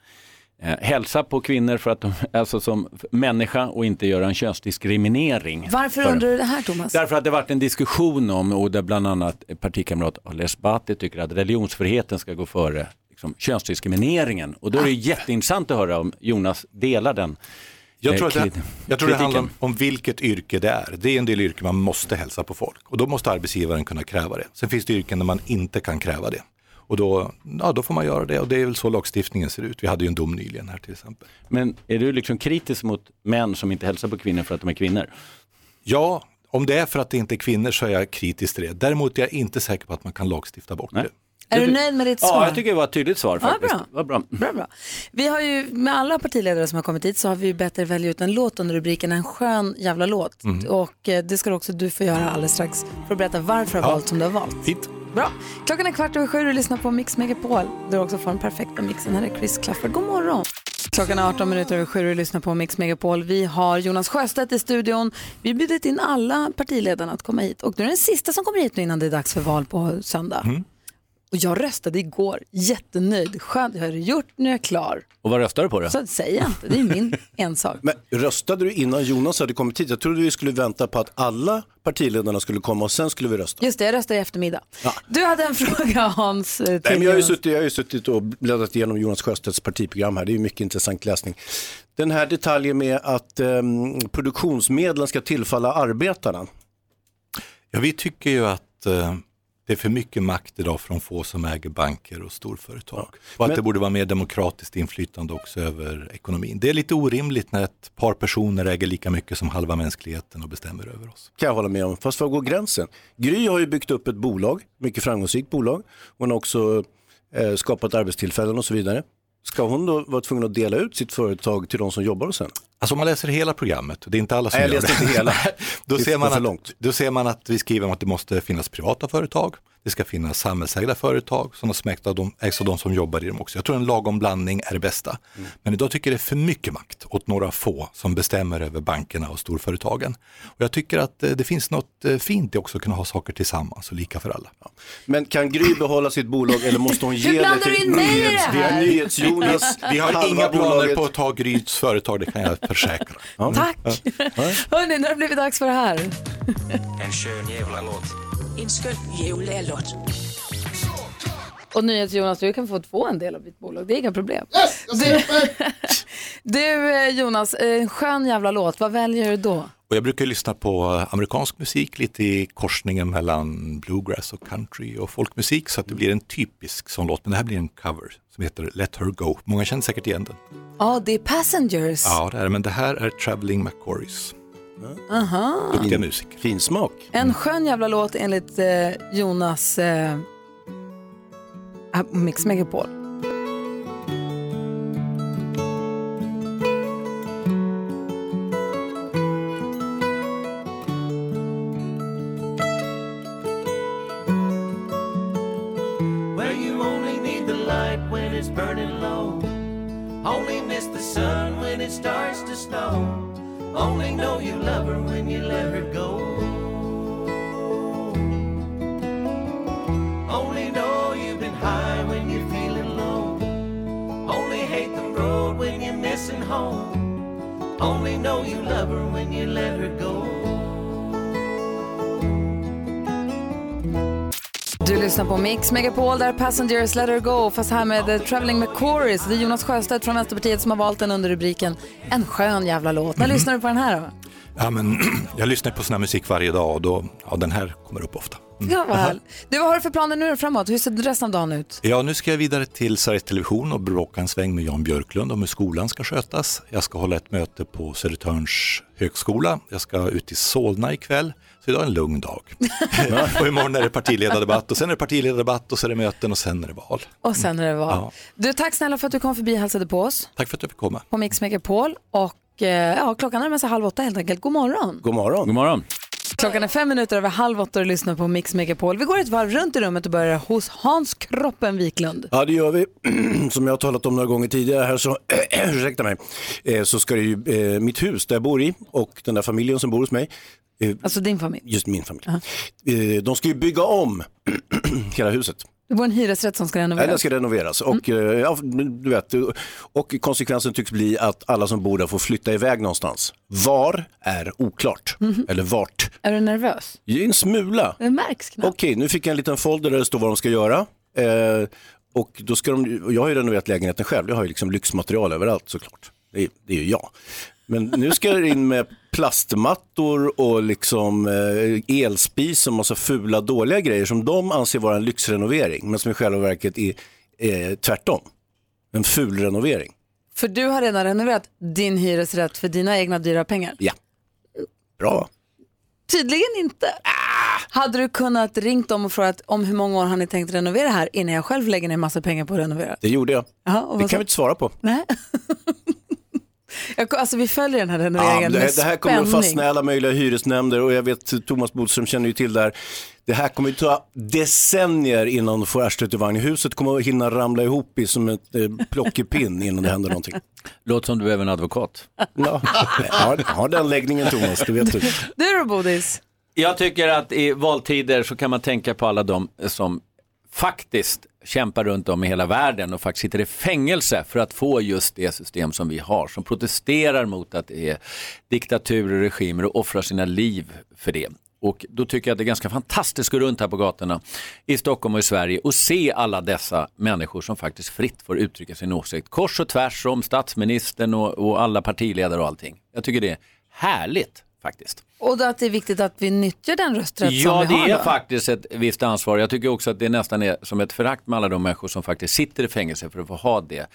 eh, hälsa på kvinnor för att de, alltså som människa och inte göra en könsdiskriminering? Varför För- undrar du det här Thomas? Därför att det varit en diskussion om, och där bland annat partikamrat Ali Esbati tycker att religionsfriheten ska gå före liksom, könsdiskrimineringen. Och då är det jätteintressant att höra om Jonas delar den Jag eh, tror, att det, jag tror det handlar om, om vilket yrke det är. Det är en del yrken man måste hälsa på folk och då måste arbetsgivaren kunna kräva det. Sen finns det yrken där man inte kan kräva det. Och då, ja, då får man göra det och det är väl så lagstiftningen ser ut. Vi hade ju en dom nyligen här till exempel. Men är du liksom kritisk mot män som inte hälsar på kvinnor för att de är kvinnor? Ja, om det är för att det inte är kvinnor så är jag kritisk till det. Däremot är jag inte säker på att man kan lagstifta bort Nej. det. Är du nöjd med ditt svar? Ja, jag tycker det var ett tydligt svar Ja, faktiskt. bra. Vad bra. Bra, bra. Vi har ju med alla partiledare som har kommit hit så har vi ju bett er välja ut en låt under rubriken En skön jävla låt. Mhm. Och eh, det ska också du få göra alldeles strax för att berätta varför du har Ja. valt som du har valt. Fint. Bra. Klockan är kvart över sju och du lyssnar på Mix Megapol. Du har också får den perfekta mixen. Här är Chris Clafford. God morgon. Klockan är 18 minuter över sju och du lyssnar på Mix Megapol. Vi har Jonas Sjöstedt i studion. Vi har bjudit in alla partiledarna att komma hit. Och du är den sista som kommer hit nu innan det är dags för val på söndag. Mm. Och jag röstade igår, jättenöjd. Skönt, jag har gjort, nu är jag klar. Och vad röstar du på då? Så säger jag inte, det är min ensak. Men röstade du innan Jonas hade kommit hit? Jag trodde vi skulle vänta på att alla partiledarna skulle komma och sen skulle vi rösta. Just det, jag röstar i eftermiddag. Du hade en fråga Hans. eh, Till Nej, men jag, har ju suttit, jag har ju suttit och bläddrat igenom Jonas Sjöstedts partiprogram här. Det är ju mycket intressant läsning. Den här detaljen med att ehm, produktionsmedlen ska tillfalla arbetarna. Ja, vi tycker ju att eh, det är för mycket makt idag från få som äger banker och storföretag. Och att Men- det borde vara mer demokratiskt inflytande också över ekonomin. Det är lite orimligt när ett par personer äger lika mycket som halva mänskligheten och bestämmer över oss. kan jag hålla med om. Fast var går gränsen? Gry har ju byggt upp ett bolag, mycket framgångsrikt bolag. Hon har också eh, skapat arbetstillfällen och så vidare. Ska hon då vara tvungen att dela ut sitt företag till de som jobbar hos henne? Alltså om man läser hela programmet, det är inte alla som Nej, jag gör läste det. inte hela. då, Det ser man att, långt. då ser man att vi skriver om att det måste finnas privata företag, det ska finnas samhällsägda företag som har ägs av, de, ägs av de som jobbar i dem också. Jag tror en lagom blandning är det bästa. Mm. Men idag tycker jag det är för mycket makt åt några få som bestämmer över bankerna och storföretagen. Och jag tycker att eh, det finns något eh, fint i också att kunna ha saker tillsammans och lika för alla. Men kan Gry behålla sitt bolag eller måste hon ge det till nyhets, vi har här? NyhetsJonas? Vi har inga planer bolaget. på att ta Gryts företag, det kan jag försäkra. Tack! Hörni, nu har det blivit dags för det här. En skön jävla låt. En skön jävla låt. Och NyhetsJonas, du kan få få en del av ditt bolag, det är inga problem. du, du eh, Jonas, en skön jävla låt, vad väljer du då? Och jag brukar lyssna på amerikansk musik lite i korsningen mellan bluegrass och country och folkmusik så att det blir en typisk sån låt. Men det här blir en cover som heter Let Her Go. Många känner säkert igen den. Ja, det är Passengers. Ja, det är men det här är Traveling McCoys. Aha. Duktiga musiker. Fin smak. En skön jävla låt enligt eh, Jonas eh, Mix Megapol. På Mix Megapol där Passengers Let Her Go fast här med eh, Traveling med Chorus. Det är Jonas Sjöstedt från Vänsterpartiet som har valt den under rubriken En skön jävla låt. När lyssnar du på den här då? Ja, men jag lyssnar på sån här musik varje dag och då, ja, den här kommer upp ofta. Mm. Ja, vad. Du, vad har du för planer nu framåt? Hur ser resten av dagen ut? Ja, nu ska jag vidare till Sveriges Television och bråka en sväng med Jan Björklund om hur skolan ska skötas. Jag ska hålla ett möte på Södertörns högskola. Jag ska ut till Solna ikväll. Så idag är en lugn dag. och imorgon är det partiledardebatt och sen är det partiledardebatt och så är det möten och sen är det val. Och sen är det val. Ja. Du, tack snälla för att du kom förbi och hälsade på oss Tack för att jag fick komma. på Mix Megapol. Och eh, ja, klockan närmar sig halv åtta helt enkelt. God morgon. God morgon. God morgon. Klockan är fem minuter över halv åtta och du lyssnar på Mix Megapol. Vi går ett varv runt i rummet och börjar hos Hans Kroppen Wiklund. Ja, det gör vi. Som jag har talat om några gånger tidigare här så, ursäkta mig, eh, så ska det ju, eh, mitt hus där jag bor i och den där familjen som bor hos mig, Alltså din familj. just min familj, eh, de ska ju bygga om hela huset. Bor i en hyresrätt som ska renoveras. den ska renoveras och, eh, ja, du vet, och konsekvensen tycks bli att alla som bor där får flytta iväg någonstans. Var är oklart, eller vart. Är du nervös? Det en smula. Det märks knappt. Okej, nu fick jag en liten folder där det står vad de ska göra. Eh, och då ska de, jag har ju renoverat lägenheten själv, jag har ju liksom lyxmaterial överallt såklart. Det det är ju jag. Men nu ska det in med plastmattor och liksom eh, elspis och massa fula dåliga grejer som de anser vara en lyxrenovering men som i själva verket är eh, tvärtom. En ful renovering. För du har redan renoverat din hyresrätt för dina egna dyra pengar. Ja, bra. Tydligen inte. Hade du kunnat ringt dem och frågat om hur många år har ni tänkt renovera här innan jag själv lägger ner massa pengar på att renovera? Det gjorde jag. Och Det kan sa- vi inte svara på. Nej. Jag, alltså vi följer den här Ja, renoveringen det, med det här kommer att fastna i alla möjliga hyresnämnder och jag vet Thomas Bodström känner ju till det här. Det här kommer att ta decennier innan de får arslet ur vagn. Huset kommer att hinna ramla ihop i som ett eh, plockepinn innan det händer någonting. Låter som du behöver en advokat. Ja, har, har den läggningen Thomas, det vet du. Du då Bodis? Jag tycker att i valtider så kan man tänka på alla de som faktiskt kämpar runt om i hela världen och faktiskt sitter i fängelse för att få just det system som vi har, som protesterar mot att det är diktaturer och regimer och offrar sina liv för det. Och då tycker jag att det är ganska fantastiskt att gå runt här på gatorna i Stockholm och i Sverige och se alla dessa människor som faktiskt fritt får uttrycka sin åsikt. Kors och tvärs om statsministern och, och alla partiledare och allting. Jag tycker det är härligt faktiskt. Och att det är viktigt att vi nyttjar den rösträtt Ja, som vi har det är då. faktiskt ett visst ansvar. Jag tycker också att det nästan är som ett förakt med alla de människor som faktiskt sitter i fängelse för att få ha det,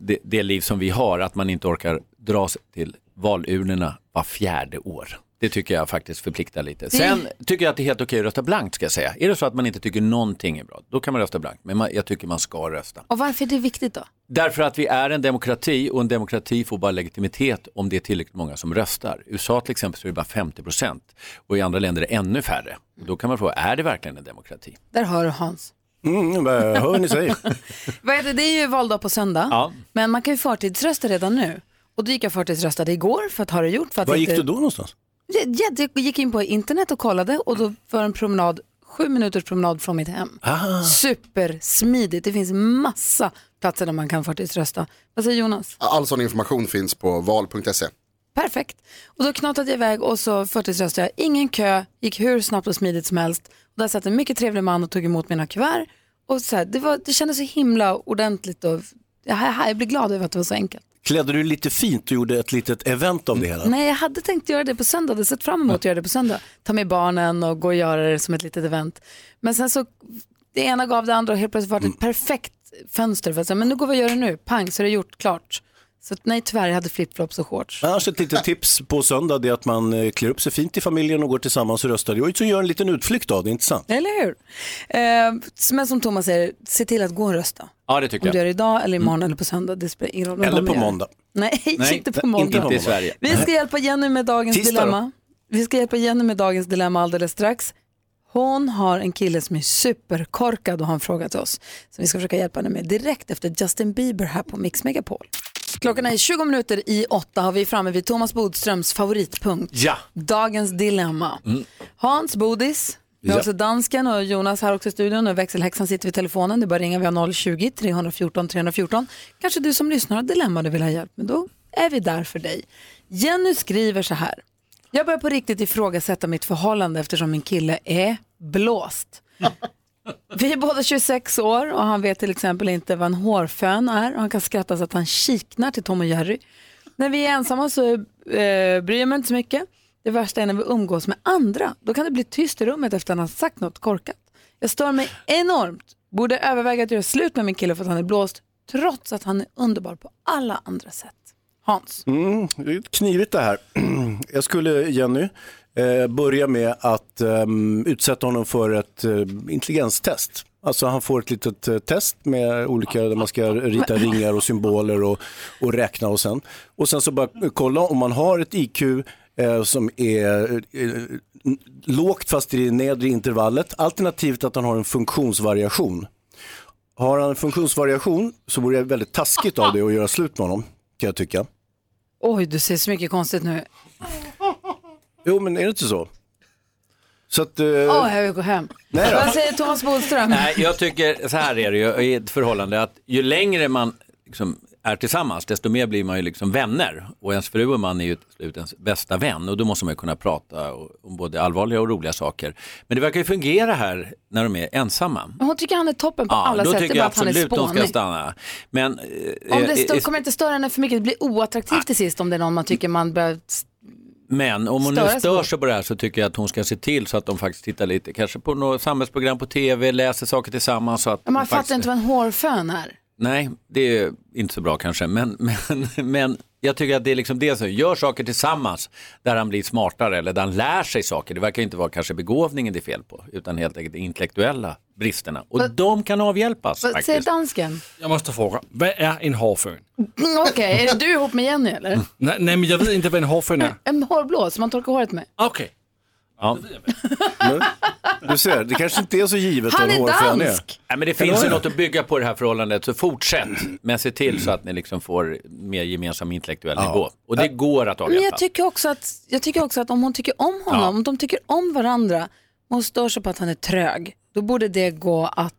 det, det liv som vi har, att man inte orkar dra sig till valurnorna var fjärde år. Det tycker jag faktiskt förpliktar lite. Sen tycker jag att det är helt okej att rösta blankt ska jag säga. Är det så att man inte tycker någonting är bra, då kan man rösta blankt. Men man, jag tycker man ska rösta. Och varför är det viktigt då? Därför att vi är en demokrati och en demokrati får bara legitimitet om det är tillräckligt många som röstar. I USA till exempel så är det bara 50 procent och i andra länder är det ännu färre. Då kan man fråga, är det verkligen en demokrati? Där hör du Hans. Mm, hör ni säger. Vad är det? det är ju valdag på söndag, Ja. men man kan ju förtidsrösta redan nu. Och då gick jag förtidsröstade igår för att ha det gjort. För att Var inte... gick du då någonstans? Jag, jag, jag gick in på internet och kollade och då var en promenad, sju minuters promenad från mitt hem. Ah. Supersmidigt, det finns massa platser där man kan förtidsrösta. Vad säger Jonas? All sån information finns på val.se. Perfekt. Och då knatade jag iväg och så förtidsröstade jag. Ingen kö, gick hur snabbt och smidigt som helst. Och där satt en mycket trevlig man och tog emot mina kuvert. Och så här, det, var, det kändes så himla ordentligt och jag, jag blir glad över att det var så enkelt. Klädde du lite fint och gjorde ett litet event av det hela? Nej, jag hade tänkt göra det på söndag, hade sett fram emot att göra det på söndag. Ta med barnen och gå och göra det som ett litet event. Men sen så, det ena gav det andra och helt plötsligt var det ett perfekt fönster för att säga, men nu går vi och gör det nu, pang så är det gjort, klart. Så nej tyvärr, jag hade flipflops och shorts. Annars ett litet tips på söndag det är att man eh, klär upp sig fint i familjen och går tillsammans och röstar. Och så gör en liten utflykt av det, inte sant? Eller hur? Eh, men som Thomas säger, se till att gå och rösta. Ja, det tycker Om du gör jag. det idag eller imorgon eller på söndag, det spelar ingen roll. Eller på måndag. Nej, Nej, inte på inte måndag. i Sverige. Vi ska hjälpa Jenny med dagens Tisdag då? dilemma. Vi ska hjälpa Jenny med dagens dilemma alldeles strax. Hon har en kille som är superkorkad och har en fråga till oss. Som vi ska försöka hjälpa henne med direkt efter Justin Bieber här på Mix Megapol. Klockan är 20 minuter i åtta och vi framme vid Thomas Bodströms favoritpunkt. Ja. Dagens dilemma. Hans Bodis, vi har Ja. också dansken och Jonas här också i studion och växelhäxan sitter vid telefonen. Det är bara att ringa, vi har 020-314 314. Kanske du som lyssnar har dilemma du vill ha hjälp med, då är vi där för dig. Jenny skriver så här. Jag börjar på riktigt ifrågasätta mitt förhållande eftersom min kille är blåst. Vi är båda 26 år och han vet till exempel inte vad en hårfön är och han kan skratta så att han kiknar till Tom och Jerry. När vi är ensamma så eh, bryr jag mig inte så mycket. Det värsta är när vi umgås med andra. Då kan det bli tyst i rummet efter att han har sagt något korkat. Jag stör mig enormt. Borde överväga att göra slut med min kille för att han är blåst trots att han är underbar på alla andra sätt. Hans. Mm, det är knivigt det här. Jag skulle, Jenny, eh, börja med att ehm, utsätta honom för ett eh, intelligenstest. Alltså han får ett litet eh, test med olika, där man ska rita ringar och symboler och, och räkna och sen. Och sen så bara kolla om man har ett IQ eh, som är eh, lågt fast i det nedre intervallet. Alternativt att han har en funktionsvariation. Har han en funktionsvariation så vore det väldigt taskigt av det att göra slut med honom, kan jag tycka. Oj, du ser så mycket konstigt nu. Jo, men är det inte så? Så att... eh, Åh, jag vill gå hem. Nej då. Vad säger Thomas Bodström? Nej, jag tycker så här är det ju i ett förhållande att ju längre man liksom är tillsammans desto mer blir man ju liksom vänner och ens fru och man är ju till slut ens bästa vän och då måste man ju kunna prata om både allvarliga och roliga saker. Men det verkar ju fungera här när de är ensamma. Hon tycker han är toppen på alla då sätt, det tycker är jag bara att han är absolut de ska spånig. stanna. Men, eh, Om det eh, stå, eh, kommer inte störa henne för mycket, det blir oattraktivt till sist om det är någon man tycker man bör... Men om hon nu stör sig på det här så tycker jag att hon ska se till så att de faktiskt tittar lite, kanske på något samhällsprogram på tv, läser saker tillsammans. Så att Man de fattar faktiskt... inte vad en hårfön är. Nej, det är inte så bra kanske, men, men, men jag tycker att det är liksom det som gör saker tillsammans där han blir smartare eller där han lär sig saker. Det verkar inte vara kanske begåvningen det är fel på, utan helt enkelt de intellektuella bristerna. Och de kan avhjälpas Vad säger dansken? Jag måste fråga, vad är en hårfön? Mm, Okej, är det du ihop med Jenny eller? Nej, nej, men jag vet inte vad en hårfön är. En hårblås som man torkar håret med. Okej. Ja. Men, du ser, det kanske inte är så givet Han är dansk. Nej, men det finns ju något att bygga på det här förhållandet, så fortsätt. Men se till så att ni liksom får mer gemensam intellektuell Ja. nivå. Och det går att Men avhjälpa. jag tycker, också att, jag tycker också att om hon tycker om honom, Ja. om de tycker om varandra, och hon stör sig på att han är trög, då borde det gå att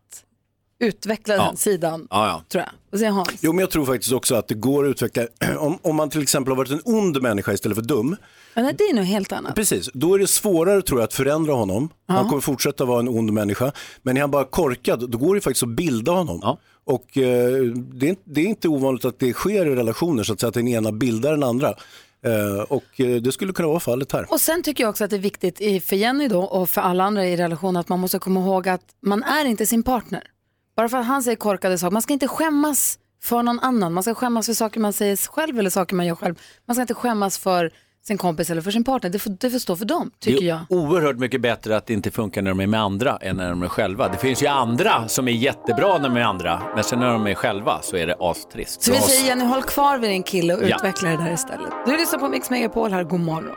utveckla Ja. den sidan, Ja, ja. tror jag. Vad säger Hans? Jo, men jag tror faktiskt också att det går att utveckla, om, om man till exempel har varit en ond människa istället för dum, Men nej, det är nog helt annat. precis, då är det svårare tror jag att förändra honom. Han kommer fortsätta vara en ond människa, men är han bara korkad, då går det faktiskt att bilda honom. Och eh, det, är, inte- det är inte ovanligt att det sker i relationer, så att, säga, att den ena bildar den andra. Eh, och eh, det skulle kunna vara fallet här. Och sen tycker jag också att det är viktigt i, för Jenny då och för alla andra i relationen att man måste komma ihåg att man är inte sin partner. Bara för att han säger korkade saker, man ska inte skämmas för någon annan. Man ska skämmas för saker man säger själv eller saker man gör själv. Man ska inte skämmas för sin kompis eller för sin partner. Det får, det får stå för dem, Det tycker är jag. oerhört mycket bättre att det inte funkar när de är med andra än när de är själva. Det finns ju andra som är jättebra när de är andra, men sen när de är själva så är det astrist. Så vi säger Jenny, håll kvar vid din kille och Ja. utveckla det där istället. Du lyssnar på Mix Megapol här, god morgon.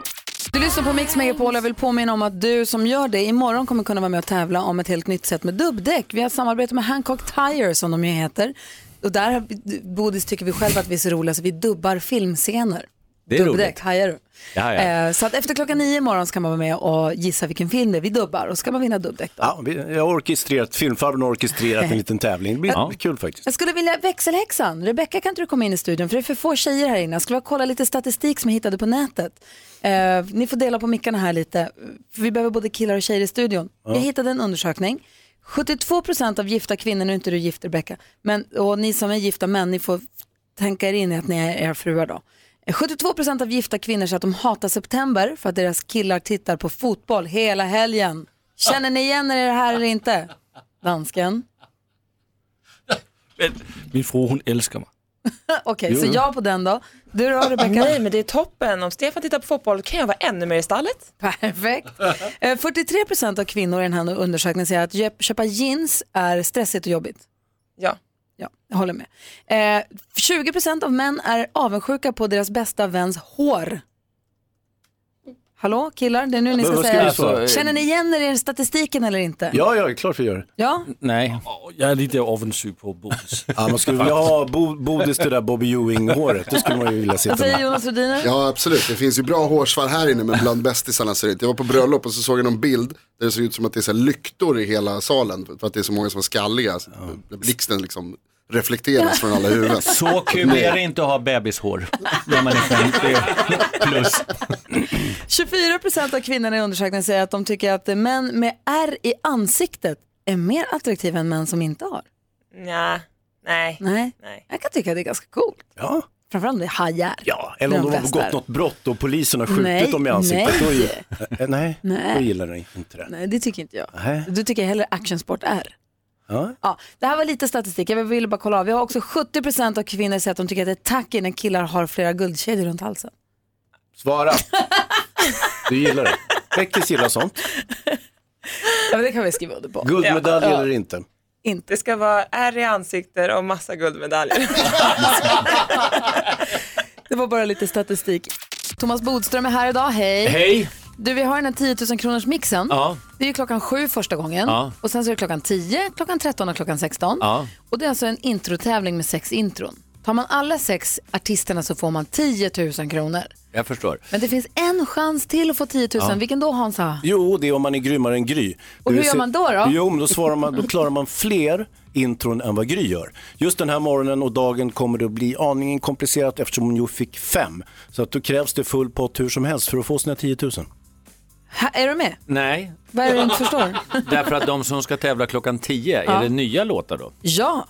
Du lyssnar på Mix Megapol. Jag vill påminna om att du som gör det imorgon kommer kunna vara med och tävla om ett helt nytt sätt med dubbdäck. Vi har ett samarbete med Hancock Tire som de ju heter. Och där, Bodis, tycker vi själva att vi är så roliga så vi dubbar filmscener. Det är Dubbdäck, roligt. hajar du? Ja, ja. Eh, så att efter klockan nio imorgon ska man vara med och gissa vilken film det är vi dubbar och ska man vinna dubbdäck då. Ja, vi- jag har orkestrerat, filmfarbrorn har orkestrerat en liten tävling. Det blir Ja. kul faktiskt. Jag skulle vilja, växelhäxan, Rebecka kan inte du komma in i studion för det är för få tjejer här inne. Jag skulle vilja kolla lite statistik som jag hittade på nätet. Eh, ni får dela på mickarna här lite, för vi behöver både killar och tjejer i studion. Ja. Jag hittade en undersökning. 72% av gifta kvinnor, nu är inte du gift Rebecka, men och ni som är gifta män, ni får tänka er in i att ni är era fruar då. Eh, 72% av gifta kvinnor säger att de hatar september för att deras killar tittar på fotboll hela helgen. Känner ni igen er i det här eller inte? Dansken? Min fru hon älskar mig. Okej, så ja på den då. Du då Rebecka? Nej, men det är toppen. Om Stefan tittar på fotboll kan jag vara ännu mer i stallet. Perfekt. Eh, 43% av kvinnor i den här undersökningen säger att köp- köpa jeans är stressigt och jobbigt. Ja. Ja, jag håller med. Eh, 20% av män är avundsjuka på deras bästa väns hår. Hallå killar, det är nu ni Men ska vad ska säga. vi svara? Känner ni igen er i statistiken eller inte? Ja, ja, klart vi gör. Ja? Nej. Jag är lite offensiv på Bodis. Ja, man skulle vilja ha Bo, Bodis det där Bobby Ewing-håret. Det skulle man ju vilja sitta Vad säger med. Jonas Rhodiner? Ja absolut, det finns ju bra hårsvall här inne men bland bästisarna ser det inte. Jag var på bröllop och så såg jag någon bild där det såg ut som att det är så här lyktor i hela salen för att det är så många som är skalliga. Så Blixten liksom reflekteras från alla huvuden. Så kul är det inte att ha bebishår när man är 50 plus. 24% av kvinnorna i undersökningen säger att de tycker att män med ärr i ansiktet är mer attraktiva än män som inte har. Nja, nej. Nej. Jag kan tycka att det är ganska coolt. Ja. Framförallt om det är hajar. Ja, eller om de de har begått något brott och polisen har skjutit Nej, dem i ansiktet. nej. Då är ju, eh, nej, Nej. då gillar jag inte det. Nej, det tycker inte jag. Nej. Du tycker jag hellre actionsport är. Ja. Ja, det här var lite statistik, jag ville bara kolla av. Vi har också 70% av kvinnor säger att de tycker att det är tacky när killar har flera guldkedjor runt halsen. Svara. Du gillar det. Beckis gillar sånt. Ja, men det kan vi skriva under på. Guldmedalj Ja. eller inte. Inte. Det ska vara ärr i ansiktet och massa guldmedaljer. Det var bara lite statistik. Thomas Bodström är här idag, hej. Hej. Du, vi har den här 10 000 kronors mixen. Ja. Det är ju klockan sju första gången. Ja. Och sen så är det klockan 10, klockan 13 och klockan 16. Ja. Och det är alltså en introtävling med sex intron. Tar man alla sex artisterna så får man 10 000 kronor. Jag förstår. Men det finns en chans till att få 10 000. Ja. Vilken då Hansa? Jo, det är om man är grymmare än Gry. Och hur gör man då, då? Jo, men då, svarar man, då klarar man fler intron än vad Gry gör. Just den här morgonen och dagen kommer det att bli aningen komplicerat eftersom hon ju fick fem. Så att då krävs det full pott hur som helst för att få sina 10 000. Ha, är du med? Nej, Vad är det du inte förstår? därför att de som ska tävla klockan 10, Ja. är det nya låtar då? ja.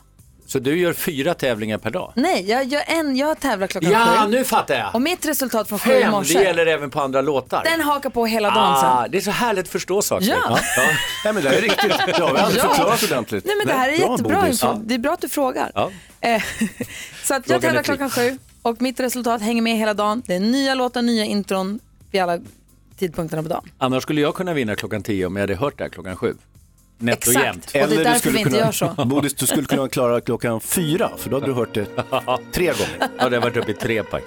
Så du gör fyra tävlingar per dag? Nej, jag, gör en, jag tävlar klockan Ja, sju. nu fattar jag. Och mitt resultat från sju i Fem, det morse, gäller även på andra låtar. den hakar på hela dagen ah, sen. det är så härligt att förstå saker. Ja. Nej, men det här är riktigt. Det har vi aldrig Ja. förklarat ordentligt. Nej men det här är Bra, jättebra info. Det är bra att du frågar. Ja. Eh, så att jag tävlar klockan sju och mitt resultat hänger med hela dagen. Det är nya låtar, nya intron vid alla tidpunkterna på dagen. Annars skulle jag kunna vinna klockan 10 om jag hade hört det här klockan 7. Nätt och Exakt. jämnt. Och det är därför skulle vi inte kunna, gör så. Bodis, du skulle kunna klara klockan fyra, för då hade du hört det tre gånger. Ja, det har varit uppe i tre pack.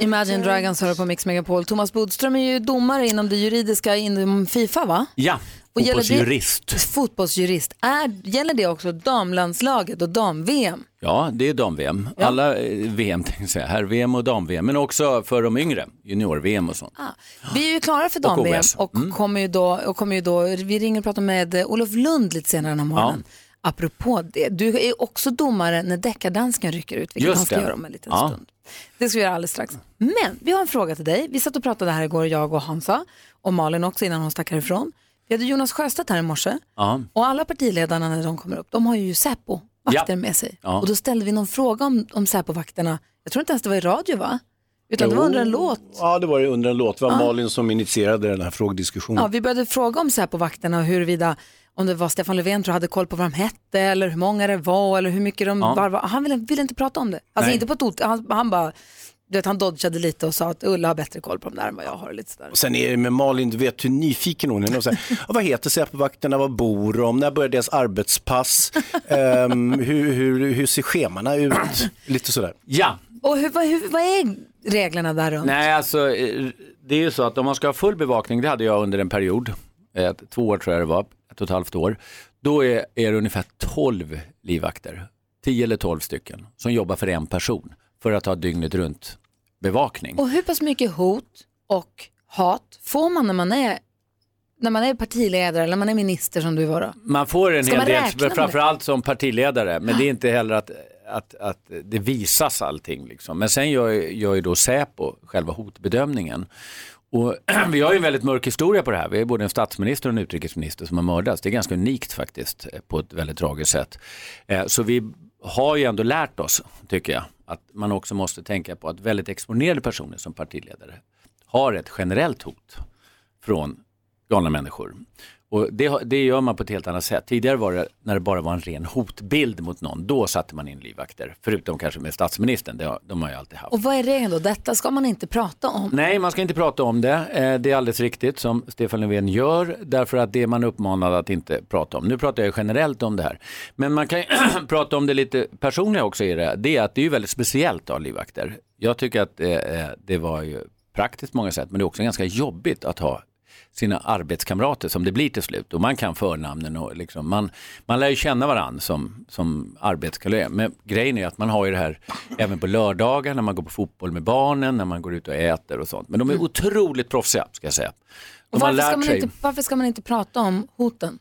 Imagine Dragons hör på Mix Megapol. Thomas Bodström är ju domare inom det juridiska inom Fifa va? Ja, Och gäller det- fotbollsjurist. Fotbollsjurist. Är, gäller det också damlandslaget och dam-VM? Ja, det är dam-VM. Ja. Alla eh, VM. Herr-VM och dam-VM. Men också för de yngre, junior-VM och sånt. Ah, vi är ju klara för Och dam-VM OS. och, Mm. kommer ju då, och kommer ju då, vi ringer och pratar med eh, Olof Lund lite senare den här morgonen. Apropå det, du är också domare när deckardansken rycker ut, vilket Just han ska det. göra om en liten Ja. stund. Det ska vi göra alldeles strax. Men vi har en fråga till dig. Vi satt och pratade här igår, jag och Hansa och Malin också innan hon stack härifrån. Vi hade Jonas Sjöstedt här i morse Ja. och alla partiledarna när de kommer upp, de har ju Säpo vakter Ja. med sig. Ja. Och då ställde vi någon fråga om, om Säpo-vakterna. Jag tror inte ens det var i radio va? Utan det var under en låt. Ja, det var under en låt. Det var Ja. Malin som initierade den här frågediskussionen. Ja, vi började fråga om Säpo-vakterna och huruvida om det var Stefan Löfven tror hade koll på vad de hette eller hur många det var eller hur mycket de Ja. var. Han ville, ville inte prata om det. Alltså Nej. inte på tot, han, han bara, du vet, han dodgade lite och sa att Ulla har bättre koll på dem där än vad jag har. och Lite sådär. Och sen är det med Malin, du vet hur nyfiken hon är. Och så här, "Ja, vad heter Säpovakterna, vad bor de, när börjar deras arbetspass, Ehm, hur, hur, hur ser schemana ut, lite sådär. Ja, Och hur, vad, hur, vad är reglerna där runt? Nej, alltså eh, det är ju så att om man ska ha full bevakning, det hade jag under en period, eh, två år tror jag det var, ett och ett halvt år, då är, är det ungefär 12 livvakter, 10 eller 12 stycken, som jobbar för en person för att ha dygnet runt bevakning. Och hur pass mycket hot och hat får man när man är, när man är partiledare eller man är minister som du var då? Man får en Ska hel del, framförallt som partiledare, men det är inte heller att, att, att det visas allting. Liksom. Men sen gör, gör ju då Säpo själva hotbedömningen. Och vi har ju en väldigt mörk historia på det här. Vi är både en statsminister och en utrikesminister som har mördats. Det är ganska unikt faktiskt eh, på ett väldigt tragiskt sätt. Eh, Så vi har ju ändå lärt oss, tycker jag, att man också måste tänka på att väldigt exponerade personer som partiledare har ett generellt hot från galna människor. Och det, det gör man på ett helt annat sätt. Tidigare var det när det bara var en ren hotbild mot någon, då satte man in livvakter. Förutom kanske med statsministern, det har, de har ju alltid haft. Och vad är regeln då? Detta ska man inte prata om. Nej, man ska inte prata om det. Eh, Det är alldeles riktigt som Stefan Löfven gör, därför att det är man uppmanad att inte prata om. Nu pratar jag generellt om det här. Men man kan ju prata om det lite personliga också i det. Det är att det är väldigt speciellt att ha livvakter. Jag tycker att eh, det var ju praktiskt på många sätt, men det är också ganska jobbigt att ha sina arbetskamrater som det blir till slut och man kan förnamnen och liksom, man, man lär ju känna varandra som, som arbetskollegor. Men grejen är att man har ju det här även på lördagar när man går på fotboll med barnen, när man går ut och äter och sånt. Men de är otroligt proffsiga ska jag säga. Och varför, ska man sig, inte, varför ska man inte prata om hoten?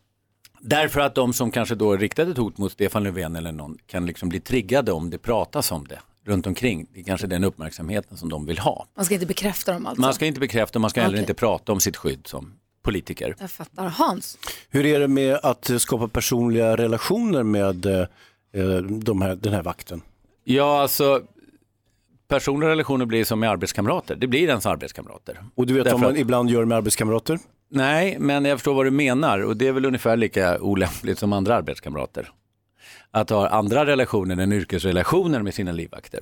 därför att de som kanske då riktade ett hot mot Stefan Löfven eller någon kan liksom bli triggade om det pratas om det runt omkring. Det är kanske den uppmärksamheten som de vill ha. Man ska inte bekräfta dem alltså? Man ska inte bekräfta, man ska heller inte prata om sitt skydd som politiker. Jag fattar. Hans? Hur är det med att skapa personliga relationer med eh, de här, den här vakten? Ja, alltså personliga relationer blir som med arbetskamrater. Det blir ens arbetskamrater. Och du vet Därför vad man att- ibland gör med arbetskamrater? Nej, men jag förstår vad du menar och det är väl ungefär lika olämpligt som andra arbetskamrater. Att ha andra relationer än yrkesrelationer med sina livvakter.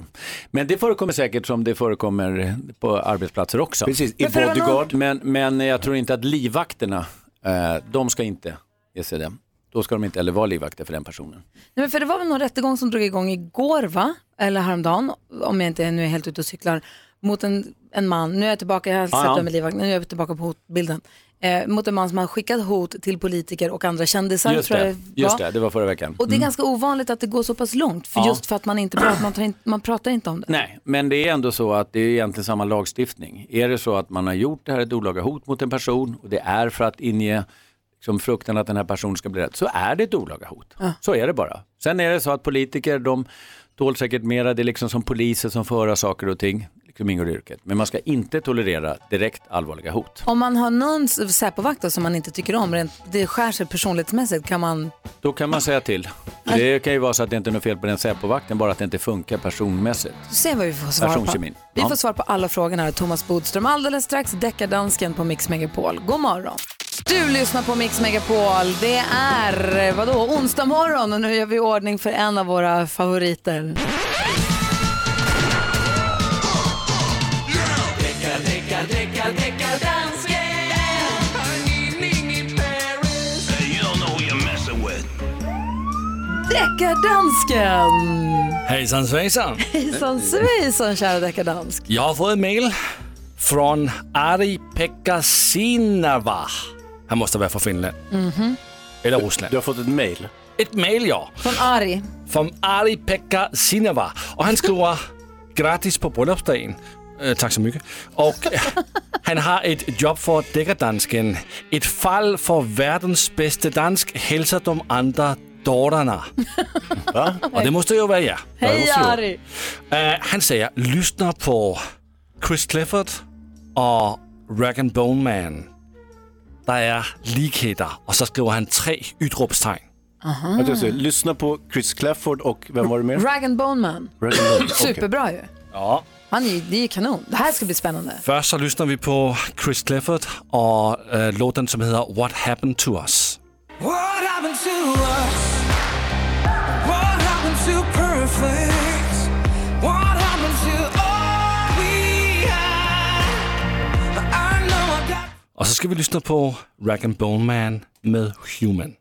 Men det förekommer säkert som det förekommer på arbetsplatser också. Precis, i bodyguard. Men, men jag tror inte att livvakterna, eh, de ska inte ge sig det. Då ska de inte heller vara livvakter för den personen. Nej, men för det var väl någon rättegång som drog igång igår va? Eller häromdagen, om jag inte nu är helt ute och cyklar, mot en, en man, nu är jag tillbaka, jag har sett ja. det med livvakt, nu är jag tillbaka på hotbilden, eh, mot en man som har skickat hot till politiker och andra kändisar. Just det, just det, det var förra veckan. Och det är Mm. ganska ovanligt att det går så pass långt, för Ja. just för att man inte pratar, man, in, man pratar inte om det. Nej, men det är ändå så att det är egentligen samma lagstiftning. Är det så att man har gjort det här ett olaga hot mot en person och det är för att inge liksom, fruktan att den här personen ska bli rädd, så är det ett olaga hot. Ja. Så är det bara. Sen är det så att politiker, de tål säkert mera, det är liksom som poliser som får höra saker och ting, liksom ingår i yrket. Men man ska inte tolerera direkt allvarliga hot. Om man har någon Säpovakt som man inte tycker om, rent, det skär sig personlighetsmässigt, kan man... Då kan man säga till. Det kan ju vara så att det inte är något fel på den Säpovakten, bara att det inte funkar personmässigt. Se vad vi får svar på. Vi Ja. får svar på alla frågorna här. Thomas Bodström alldeles strax, deckardansken på Mix Megapol. God morgon. Du lyssnar på Mix Megapol. Det är vadå, onsdag morgon och nu gör vi ordning för en av våra favoriter. Deckardansken! Hejsan svejsan. Hejsan svejsan kära deckardansk. Jag har fått ett mail från Ari Pekka Sinava. Han måste vara från Finland. Mhm. Eller Ryssland. Du har fått ett mail? Ett mail ja. Från Ari. Från Ari Pekka Sinava. Och han skriver gratis på bröllopsdagen. Eh, tack så mycket. Och eh, han har ett jobb för deckardansken. Ett fall för världens bästa dansk hälsar de andra dårarna. Och det måste ju vara jag. Hej Ari! Eh, han säger, lyssna på Chris Clifford och Rag and Bone Man. Der er likheder, og så skriver han tre. Att jag säger, lyssna på Chris Clafford och vem var det mer? Rag and Bone Man. Rag and Bone. Superbra ju. Ja. Han är, det är kanon. Det här ska bli spännande. Først så lyssnar vi på Chris Clifford og øh, låten, som hedder What Happened to Us. What happened to us? What happened to perfect? What happened to Och så ska vi lyssna på Rag and Bone Man med Human.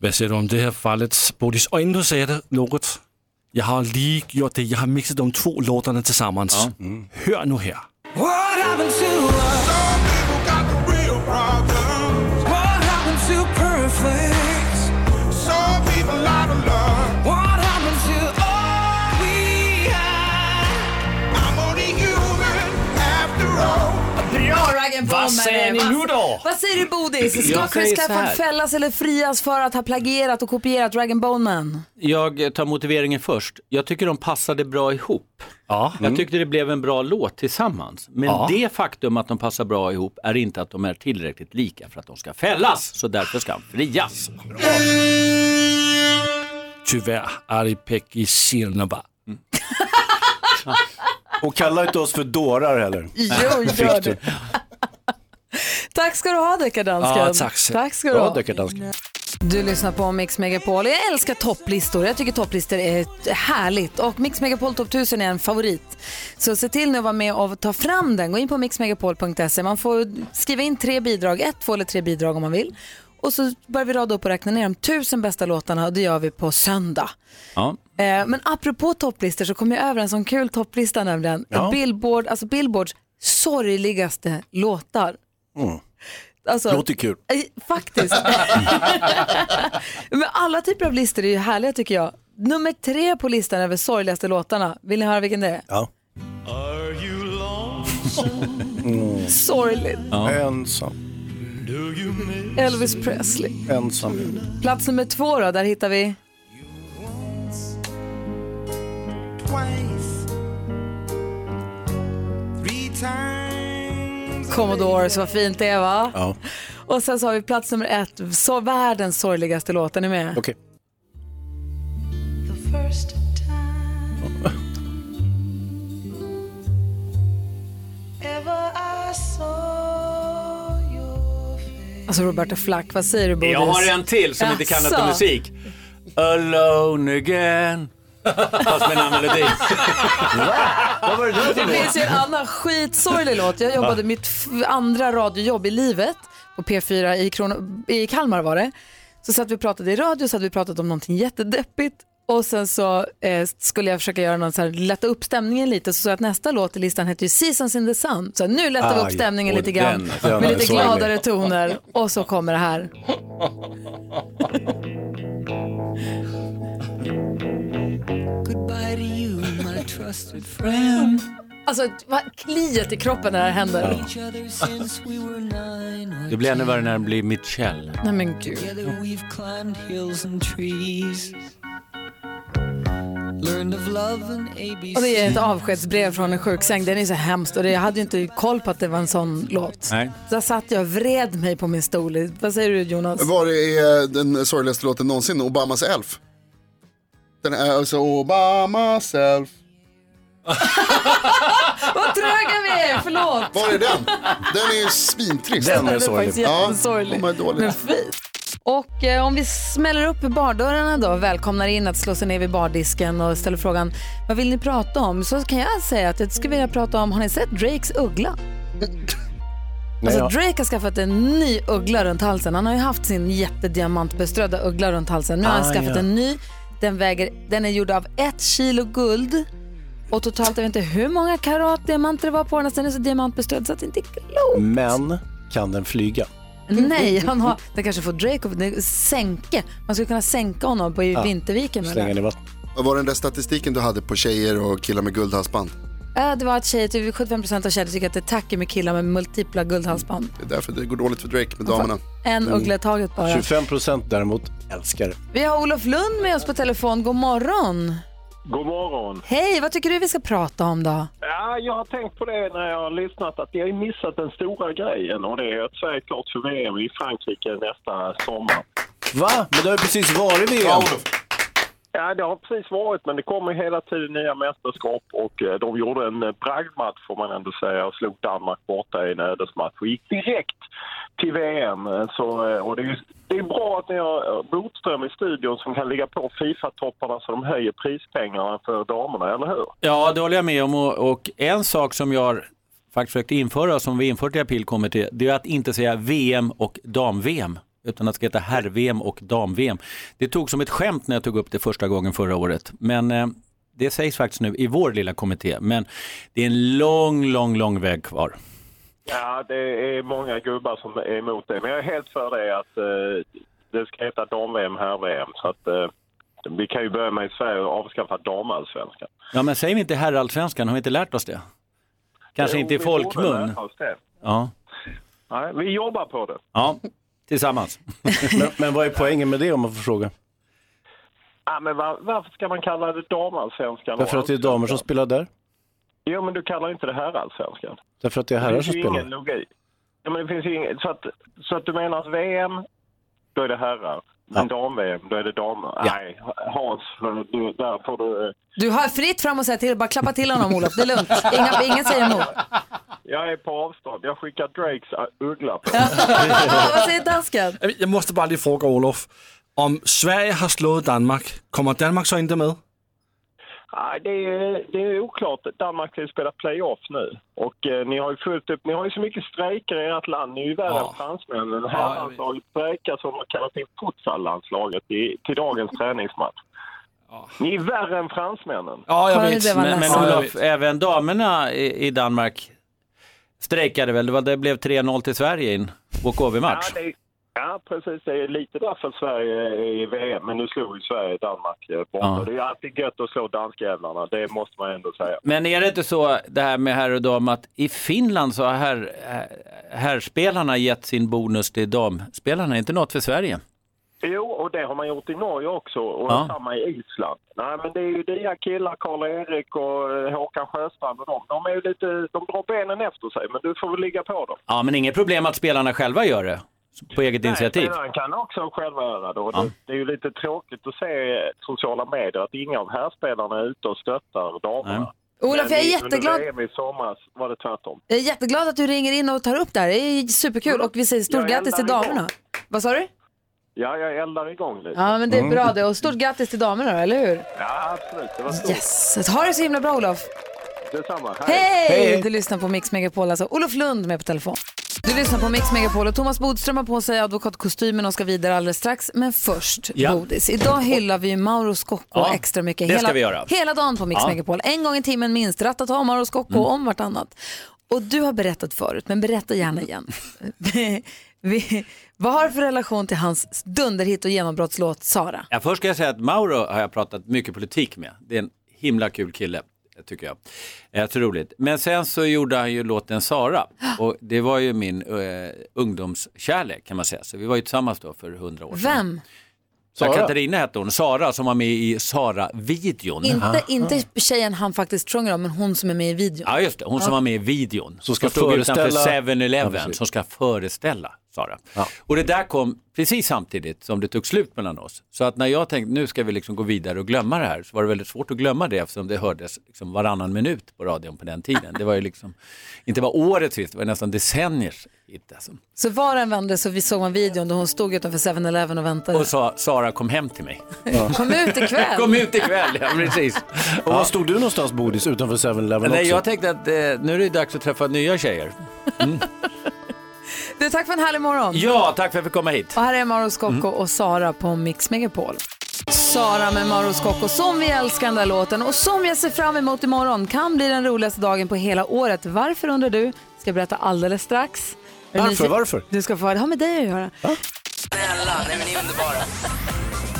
Hvad siger du om det her fallet, Bodis? Och ändå säger det något. Jag har lige gjort det. Jag har mixat de två låtarna tillsammans. Hör nu här. Bra Raggen Vad säger ni nu då? Vad säger du Bodis? Ska Jag säger Chris här. Clafford fällas eller frias för att ha plagierat och kopierat Rag Bone Man? Jag tar motiveringen först. Jag tycker de passade bra ihop. Ja. Jag tyckte det blev en bra låt tillsammans. Men Ja. det faktum att de passar bra ihop är inte att de är tillräckligt lika för att de ska fällas. Så därför ska han frias. Tyvärr, Ari Pekki Silnova. Och kalla inte oss för dårar heller. Jo, gör det. Tack ska du ha deckardansken. Ja, tack tack ska du ha. deckardansken. Du lyssnar på Mix Megapol. Jag älskar topplistor. Jag tycker topplistor är härligt. Och Mix Megapol Topp 1000 är en favorit. Så se till nu att vara med och ta fram den. Gå in på mixmegapol.se. Man får skriva in tre bidrag, ett, två eller tre bidrag om man vill. Och så börjar vi rada upp och räkna ner de tusen bästa låtarna och det gör vi på söndag. Ja. Eh, men apropå topplistor så kom jag över en sån kul topplista nämligen. Ja. Billboard, alltså Billboards sorgligaste låtar. Mm. Alltså, Låter kul. Eh, Faktiskt. Men alla typer av listor är ju härliga tycker jag. Nummer tre på listan över sorgligaste låtarna. Vill ni höra vilken det är? Ja. Are you lonesome? Sorgligt. Ensam, you miss Elvis Presley. ensam. Plats nummer två då, där hittar vi twice? Three times. Commodores, vad fint det är va? Ja, Och sen så har vi plats nummer ett, så världens sorgligaste låt. Är ni med? okej. Alltså Roberta Flack, vad säger du Bodis? Jag har en till som inte kan något om musik. Alone again. Fast med en annan melodi. Vad var det där Det finns ju en annan skitsorglig låt. Jag jobbade mitt f- andra radiojobb i livet på P4 i, Krono, i Kalmar var det. Så satt vi och pratade i radio, så hade vi pratat om någonting jättedeppigt och sen så eh, skulle jag försöka göra någon så här, lätta upp stämningen lite så sa jag att nästa låt i listan hette ju Seasons in the Sun. Så nu lättar vi Ah, upp ja. stämningen Och lite grann den- den med är lite sorglig. gladare toner och så kommer det här. Goodbye to you, my trusted friend. Alltså vad kliet i kroppen när det här händer. Or Det blir ännu värre när det blir Mitchell. Nej men gud. Och det är ett avskedsbrev från en sjuksäng. Den är så hemskt och det, jag hade ju inte koll på att det var en sån låt. Nej. Så där satt jag och vred mig på min stol. Vad säger du Jonas? Var är den sorgligaste låten någonsin? Obamas Elf. Den är alltså Obamas Elf. Vad tröga vi är, förlåt. Var är den? Den är ju svintrist. Den är Den är sorglig. faktiskt jättesorglig. Ja. Men fint. Och eh, om vi smäller upp bardörrarna då, välkomnar in att slå sig ner vid bardisken och ställer frågan vad vill ni prata om? Så kan jag säga att jag skulle vilja prata om, har ni sett Drakes uggla? Nej, Alltså ja. Drake har skaffat en ny uggla runt halsen. Han har ju haft sin jättediamantbeströdda uggla runt halsen. Nu har han Ah, skaffat ja. en ny. Den, väger, den är gjord av ett kilo guld. Och totalt, jag vet inte hur många karat diamanter det var på den. Alltså, Den är så diamantbeströdd så att det inte är klokt. Men kan den flyga? Nej, han har, den kanske får Drake att sänka. Man skulle kunna sänka honom på Ja, Vinterviken. Slänga Eller? den i vatten. Vad var den där statistiken du hade på tjejer och killar med guldhalsband? Ja, det var att tjejer, typ 75% av tjejer tycker att det är tacky med killar med multipla guldhalsband. Det är därför det går dåligt för Drake med damerna. En uggla i taget bara. 25 procent däremot älskar det. Vi har Olof Lund med oss på telefon. God morgon. God morgon. Hej, vad tycker du vi ska prata om då? Ja, jag har tänkt på det när jag har lyssnat att ni har missat den stora grejen och det är att Sverige är klart för VM i Frankrike nästa sommar. Va? Men det har ju precis varit VM. Ja, Olof. Ja, det har precis varit, men det kommer hela tiden nya mästerskap och eh, de gjorde en eh, bragdmatch får man ändå säga och slog Danmark borta i en ödesmatch och gick direkt till VM. Eh, så, eh, och det, är, det är bra att ni har Botström i studion som kan ligga på Fifa-topparna så de höjer prispengarna för damerna, eller hur? Ja, det håller jag med om. Och, och en sak som jag har faktiskt försökt införa, som vi infört i april, kommer till, det är att inte säga VM och dam-VM, utan att det ska heta herr-VM och dam-VM. Det tog som ett skämt när jag tog upp det första gången förra året, men eh, det sägs faktiskt nu i vår lilla kommitté. Men det är en lång, lång, lång väg kvar. Ja, det är många gubbar som är emot det, men jag är helt för det att eh, det ska heta dam-VM, herr-VM. Så att eh, vi kan ju börja med i Sverige och avskaffa damallsvenskan. Ja, men säger vi inte herrallsvenskan, har vi inte lärt oss det? Kanske Jo, inte i vi borde folkmun. lära oss det. Ja, Nej, vi jobbar på det. ja tillsammans. men, men vad är poängen med det om man får fråga? Ja, men var, varför ska man kalla det damallsvenskan? Därför att det är damer som spelar där? Jo, men du kallar inte det herrallsvenskan. Därför att det är Det herrar finns som spelar? ingen logik. Ja, men det finns ju ingen, så, att, så att du menar att VM, då är det herrar. Men dam-VM, då är det damer. Nej, Hans, du, där får du... eh, Du har fritt fram och säga till, bara klappa till honom Olof, det är lugnt. Inga, ingen säger emot. Jag är på avstånd. Jag skickar Drakes uh, uggla på. Vad säger dansken? Jag måste bara lige fråga Olof. Om Sverige har slået Danmark, kommer Danmark så inte med? Nej, det, är, det är oklart. Danmark ska ju spela playoff nu. Och eh, ni har ju fullt upp. Ni har ju så mycket strejker i ert land. Ni är ju värre Ja. än fransmännen. Herrlandslaget strejkar som har kallat in futsallandslaget i- till dagens träningsmatch. Ni är värre än fransmännen. Ja, jag vet. Men, men. Olof, även damerna i, i Danmark strejkade väl? Det, var, det blev 3-0 till Sverige i en walkover-match. Ja, ja, precis. Det är lite därför Sverige är i VM. Men nu slog ju Sverige Danmark eh, borta. Ja. Det är alltid gött att slå danskjävlarna. Det måste man ändå säga. Men är det inte så det här med herr och dam att i Finland så har herr, herrspelarna gett sin bonus till damspelarna? Är inte något för Sverige? Jo, och det har man gjort i Norge också och Ja. samma i Island. Nej, men det är ju dina killar, Karl-Erik och eh, Håkan Sjöstrand och de. De är ju lite, de drar benen efter sig, men du får väl ligga på dem. Ja, men inget problem att spelarna själva gör det på eget initiativ. Nej, kan också själva göra det. Och Ja. det. Det är ju lite tråkigt att se sociala medier att inga av härspelarna är ute och stöttar damerna. Olof, jag är jätteglad. I somras var det tvärtom. Jag är jätteglad att du ringer in och tar upp det här. Det är superkul och vi säger stort grattis till eldar igång. damerna. Vad sa du? Ja, jag eldar igång lite. Ja, men det är bra det. Och stort grattis till damerna då, eller hur? Ja, absolut. Det var stort. Yes! Ha det så himla bra Olof. Detsamma. Hej! Du lyssnar på Mix Megapol, alltså Olof Lund med på telefon. Du lyssnar på Mix Megapol och Thomas Bodström har på sig advokatkostymen och ska vidare alldeles strax. Men först, Ja. Bodis. Idag hyllar vi Mauro Scocco Ja, extra mycket. det ska hela, vi göra. hela dagen på Mix Ja. Megapol. En gång i timmen minst. Ratata, Mauro Scocco Mm. om vartannat. Och du har berättat förut, men berätta gärna igen. vi, vad har du för relation till hans dunderhit och genombrottslåt Sara? Ja, först ska jag säga att Mauro har jag pratat mycket politik med. Det är en himla kul kille, tycker jag. Jag tror roligt. Men sen så gjorde han ju låten Sara och det var ju min eh, ungdomskärlek kan man säga. Så vi var ju tillsammans då för hundra år sedan. Vem? Så Sara? Katarina hette hon, Sara som var med i Sara-videon. Inte, inte tjejen han faktiskt sjunger om, men hon som är med i videon. Ja just det, hon som var med i videon. Som ska Som stod utanför föreställa- 7-Eleven Ja, som ska föreställa Sara. Och det där kom precis samtidigt som det tog slut mellan oss. Så att när jag tänkte nu ska vi liksom gå vidare och glömma det här så var det väldigt svårt att glömma det eftersom det hördes liksom varannan minut på radion på den tiden. Det var ju liksom, inte bara årets hit, det var nästan decenniers hit. Alltså. Så var den vände så vi såg en videon där hon stod utanför 7-Eleven och väntade. Och sa Sara kom hem till mig. Kom ut ikväll. Kom ut ikväll, ja precis. Och var stod du någonstans Bodis utanför 7-Eleven Nej, också? jag tänkte att eh, nu är det dags att träffa nya tjejer. Du, tack för en härlig morgon. Ja, tack för att jag fick komma hit. Och här är Mauro Scocco och Sara på Mix Megapol. Sara med Mauro Scocco, som vi älskar den där låten och som jag ser fram emot imorgon. Kan bli den roligaste dagen på hela året. Varför undrar du? Ska jag berätta alldeles strax. Är du Varför? Varför? Du ska få. Det har med dig att göra.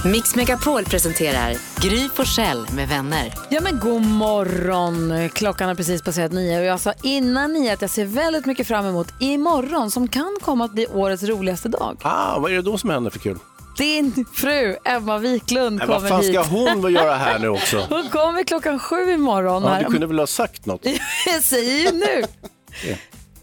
Mix Megapol presenterar Gry Forssell med vänner. Ja men god morgon. Klockan har precis passerat nio och jag sa innan nio att jag ser väldigt mycket fram emot imorgon som kan komma att bli årets roligaste dag. Ah, vad är det då som händer för kul? Din fru Emma Wiklund kommer vad fan hit. ska hon göra här nu också? Hon kommer klockan sju imorgon. Ja, här. du kunde väl ha sagt något? Jag säger ju nu.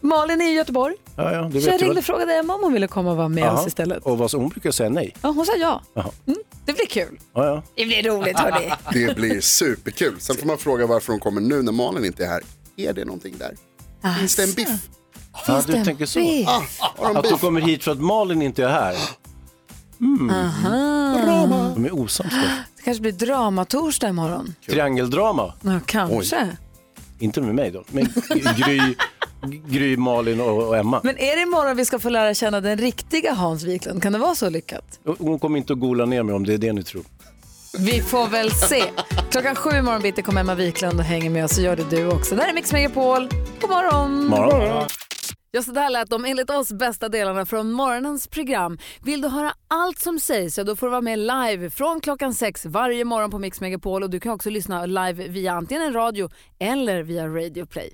Malin är i Göteborg. Ja, ja, det Så jag ringde och frågade Emma om hon ville komma och vara med Jaha. oss istället. Och vad, så hon brukar säga nej. Ja, hon sa ja. Mm. Det blir kul. Ja, ja. Det blir roligt hörni. Det blir superkul. Sen får man fråga varför de kommer nu när Malin inte är här. Är det någonting där? Finns det en biff? Ja, du tänker så. Ah, de Att biff? kommer hit för att Malin inte är här. Mm. Aha. De är osams. Det kanske blir dramatorsdag imorgon. Triangeldrama. Ja, kanske. Inte med mig då, men Gry, Gry Malin och, och Emma. Men är det imorgon vi ska få lära känna den riktiga Hans Wiklund? Kan det vara så lyckat? Hon kommer inte att gola ner mig om det är det ni tror. Vi får väl se. Klockan sju imorgon bitti kommer Emma Wiklund och hänger med oss så gör det du också. Det här är Mix Megapol. God morgon! Morgon. Ja, så där lät de enligt oss bästa delarna från morgonens program. Vill du höra allt som sägs så då får du vara med live från klockan sex varje morgon på Mix Megapol och du kan också lyssna live via antingen en radio eller via Radio Play.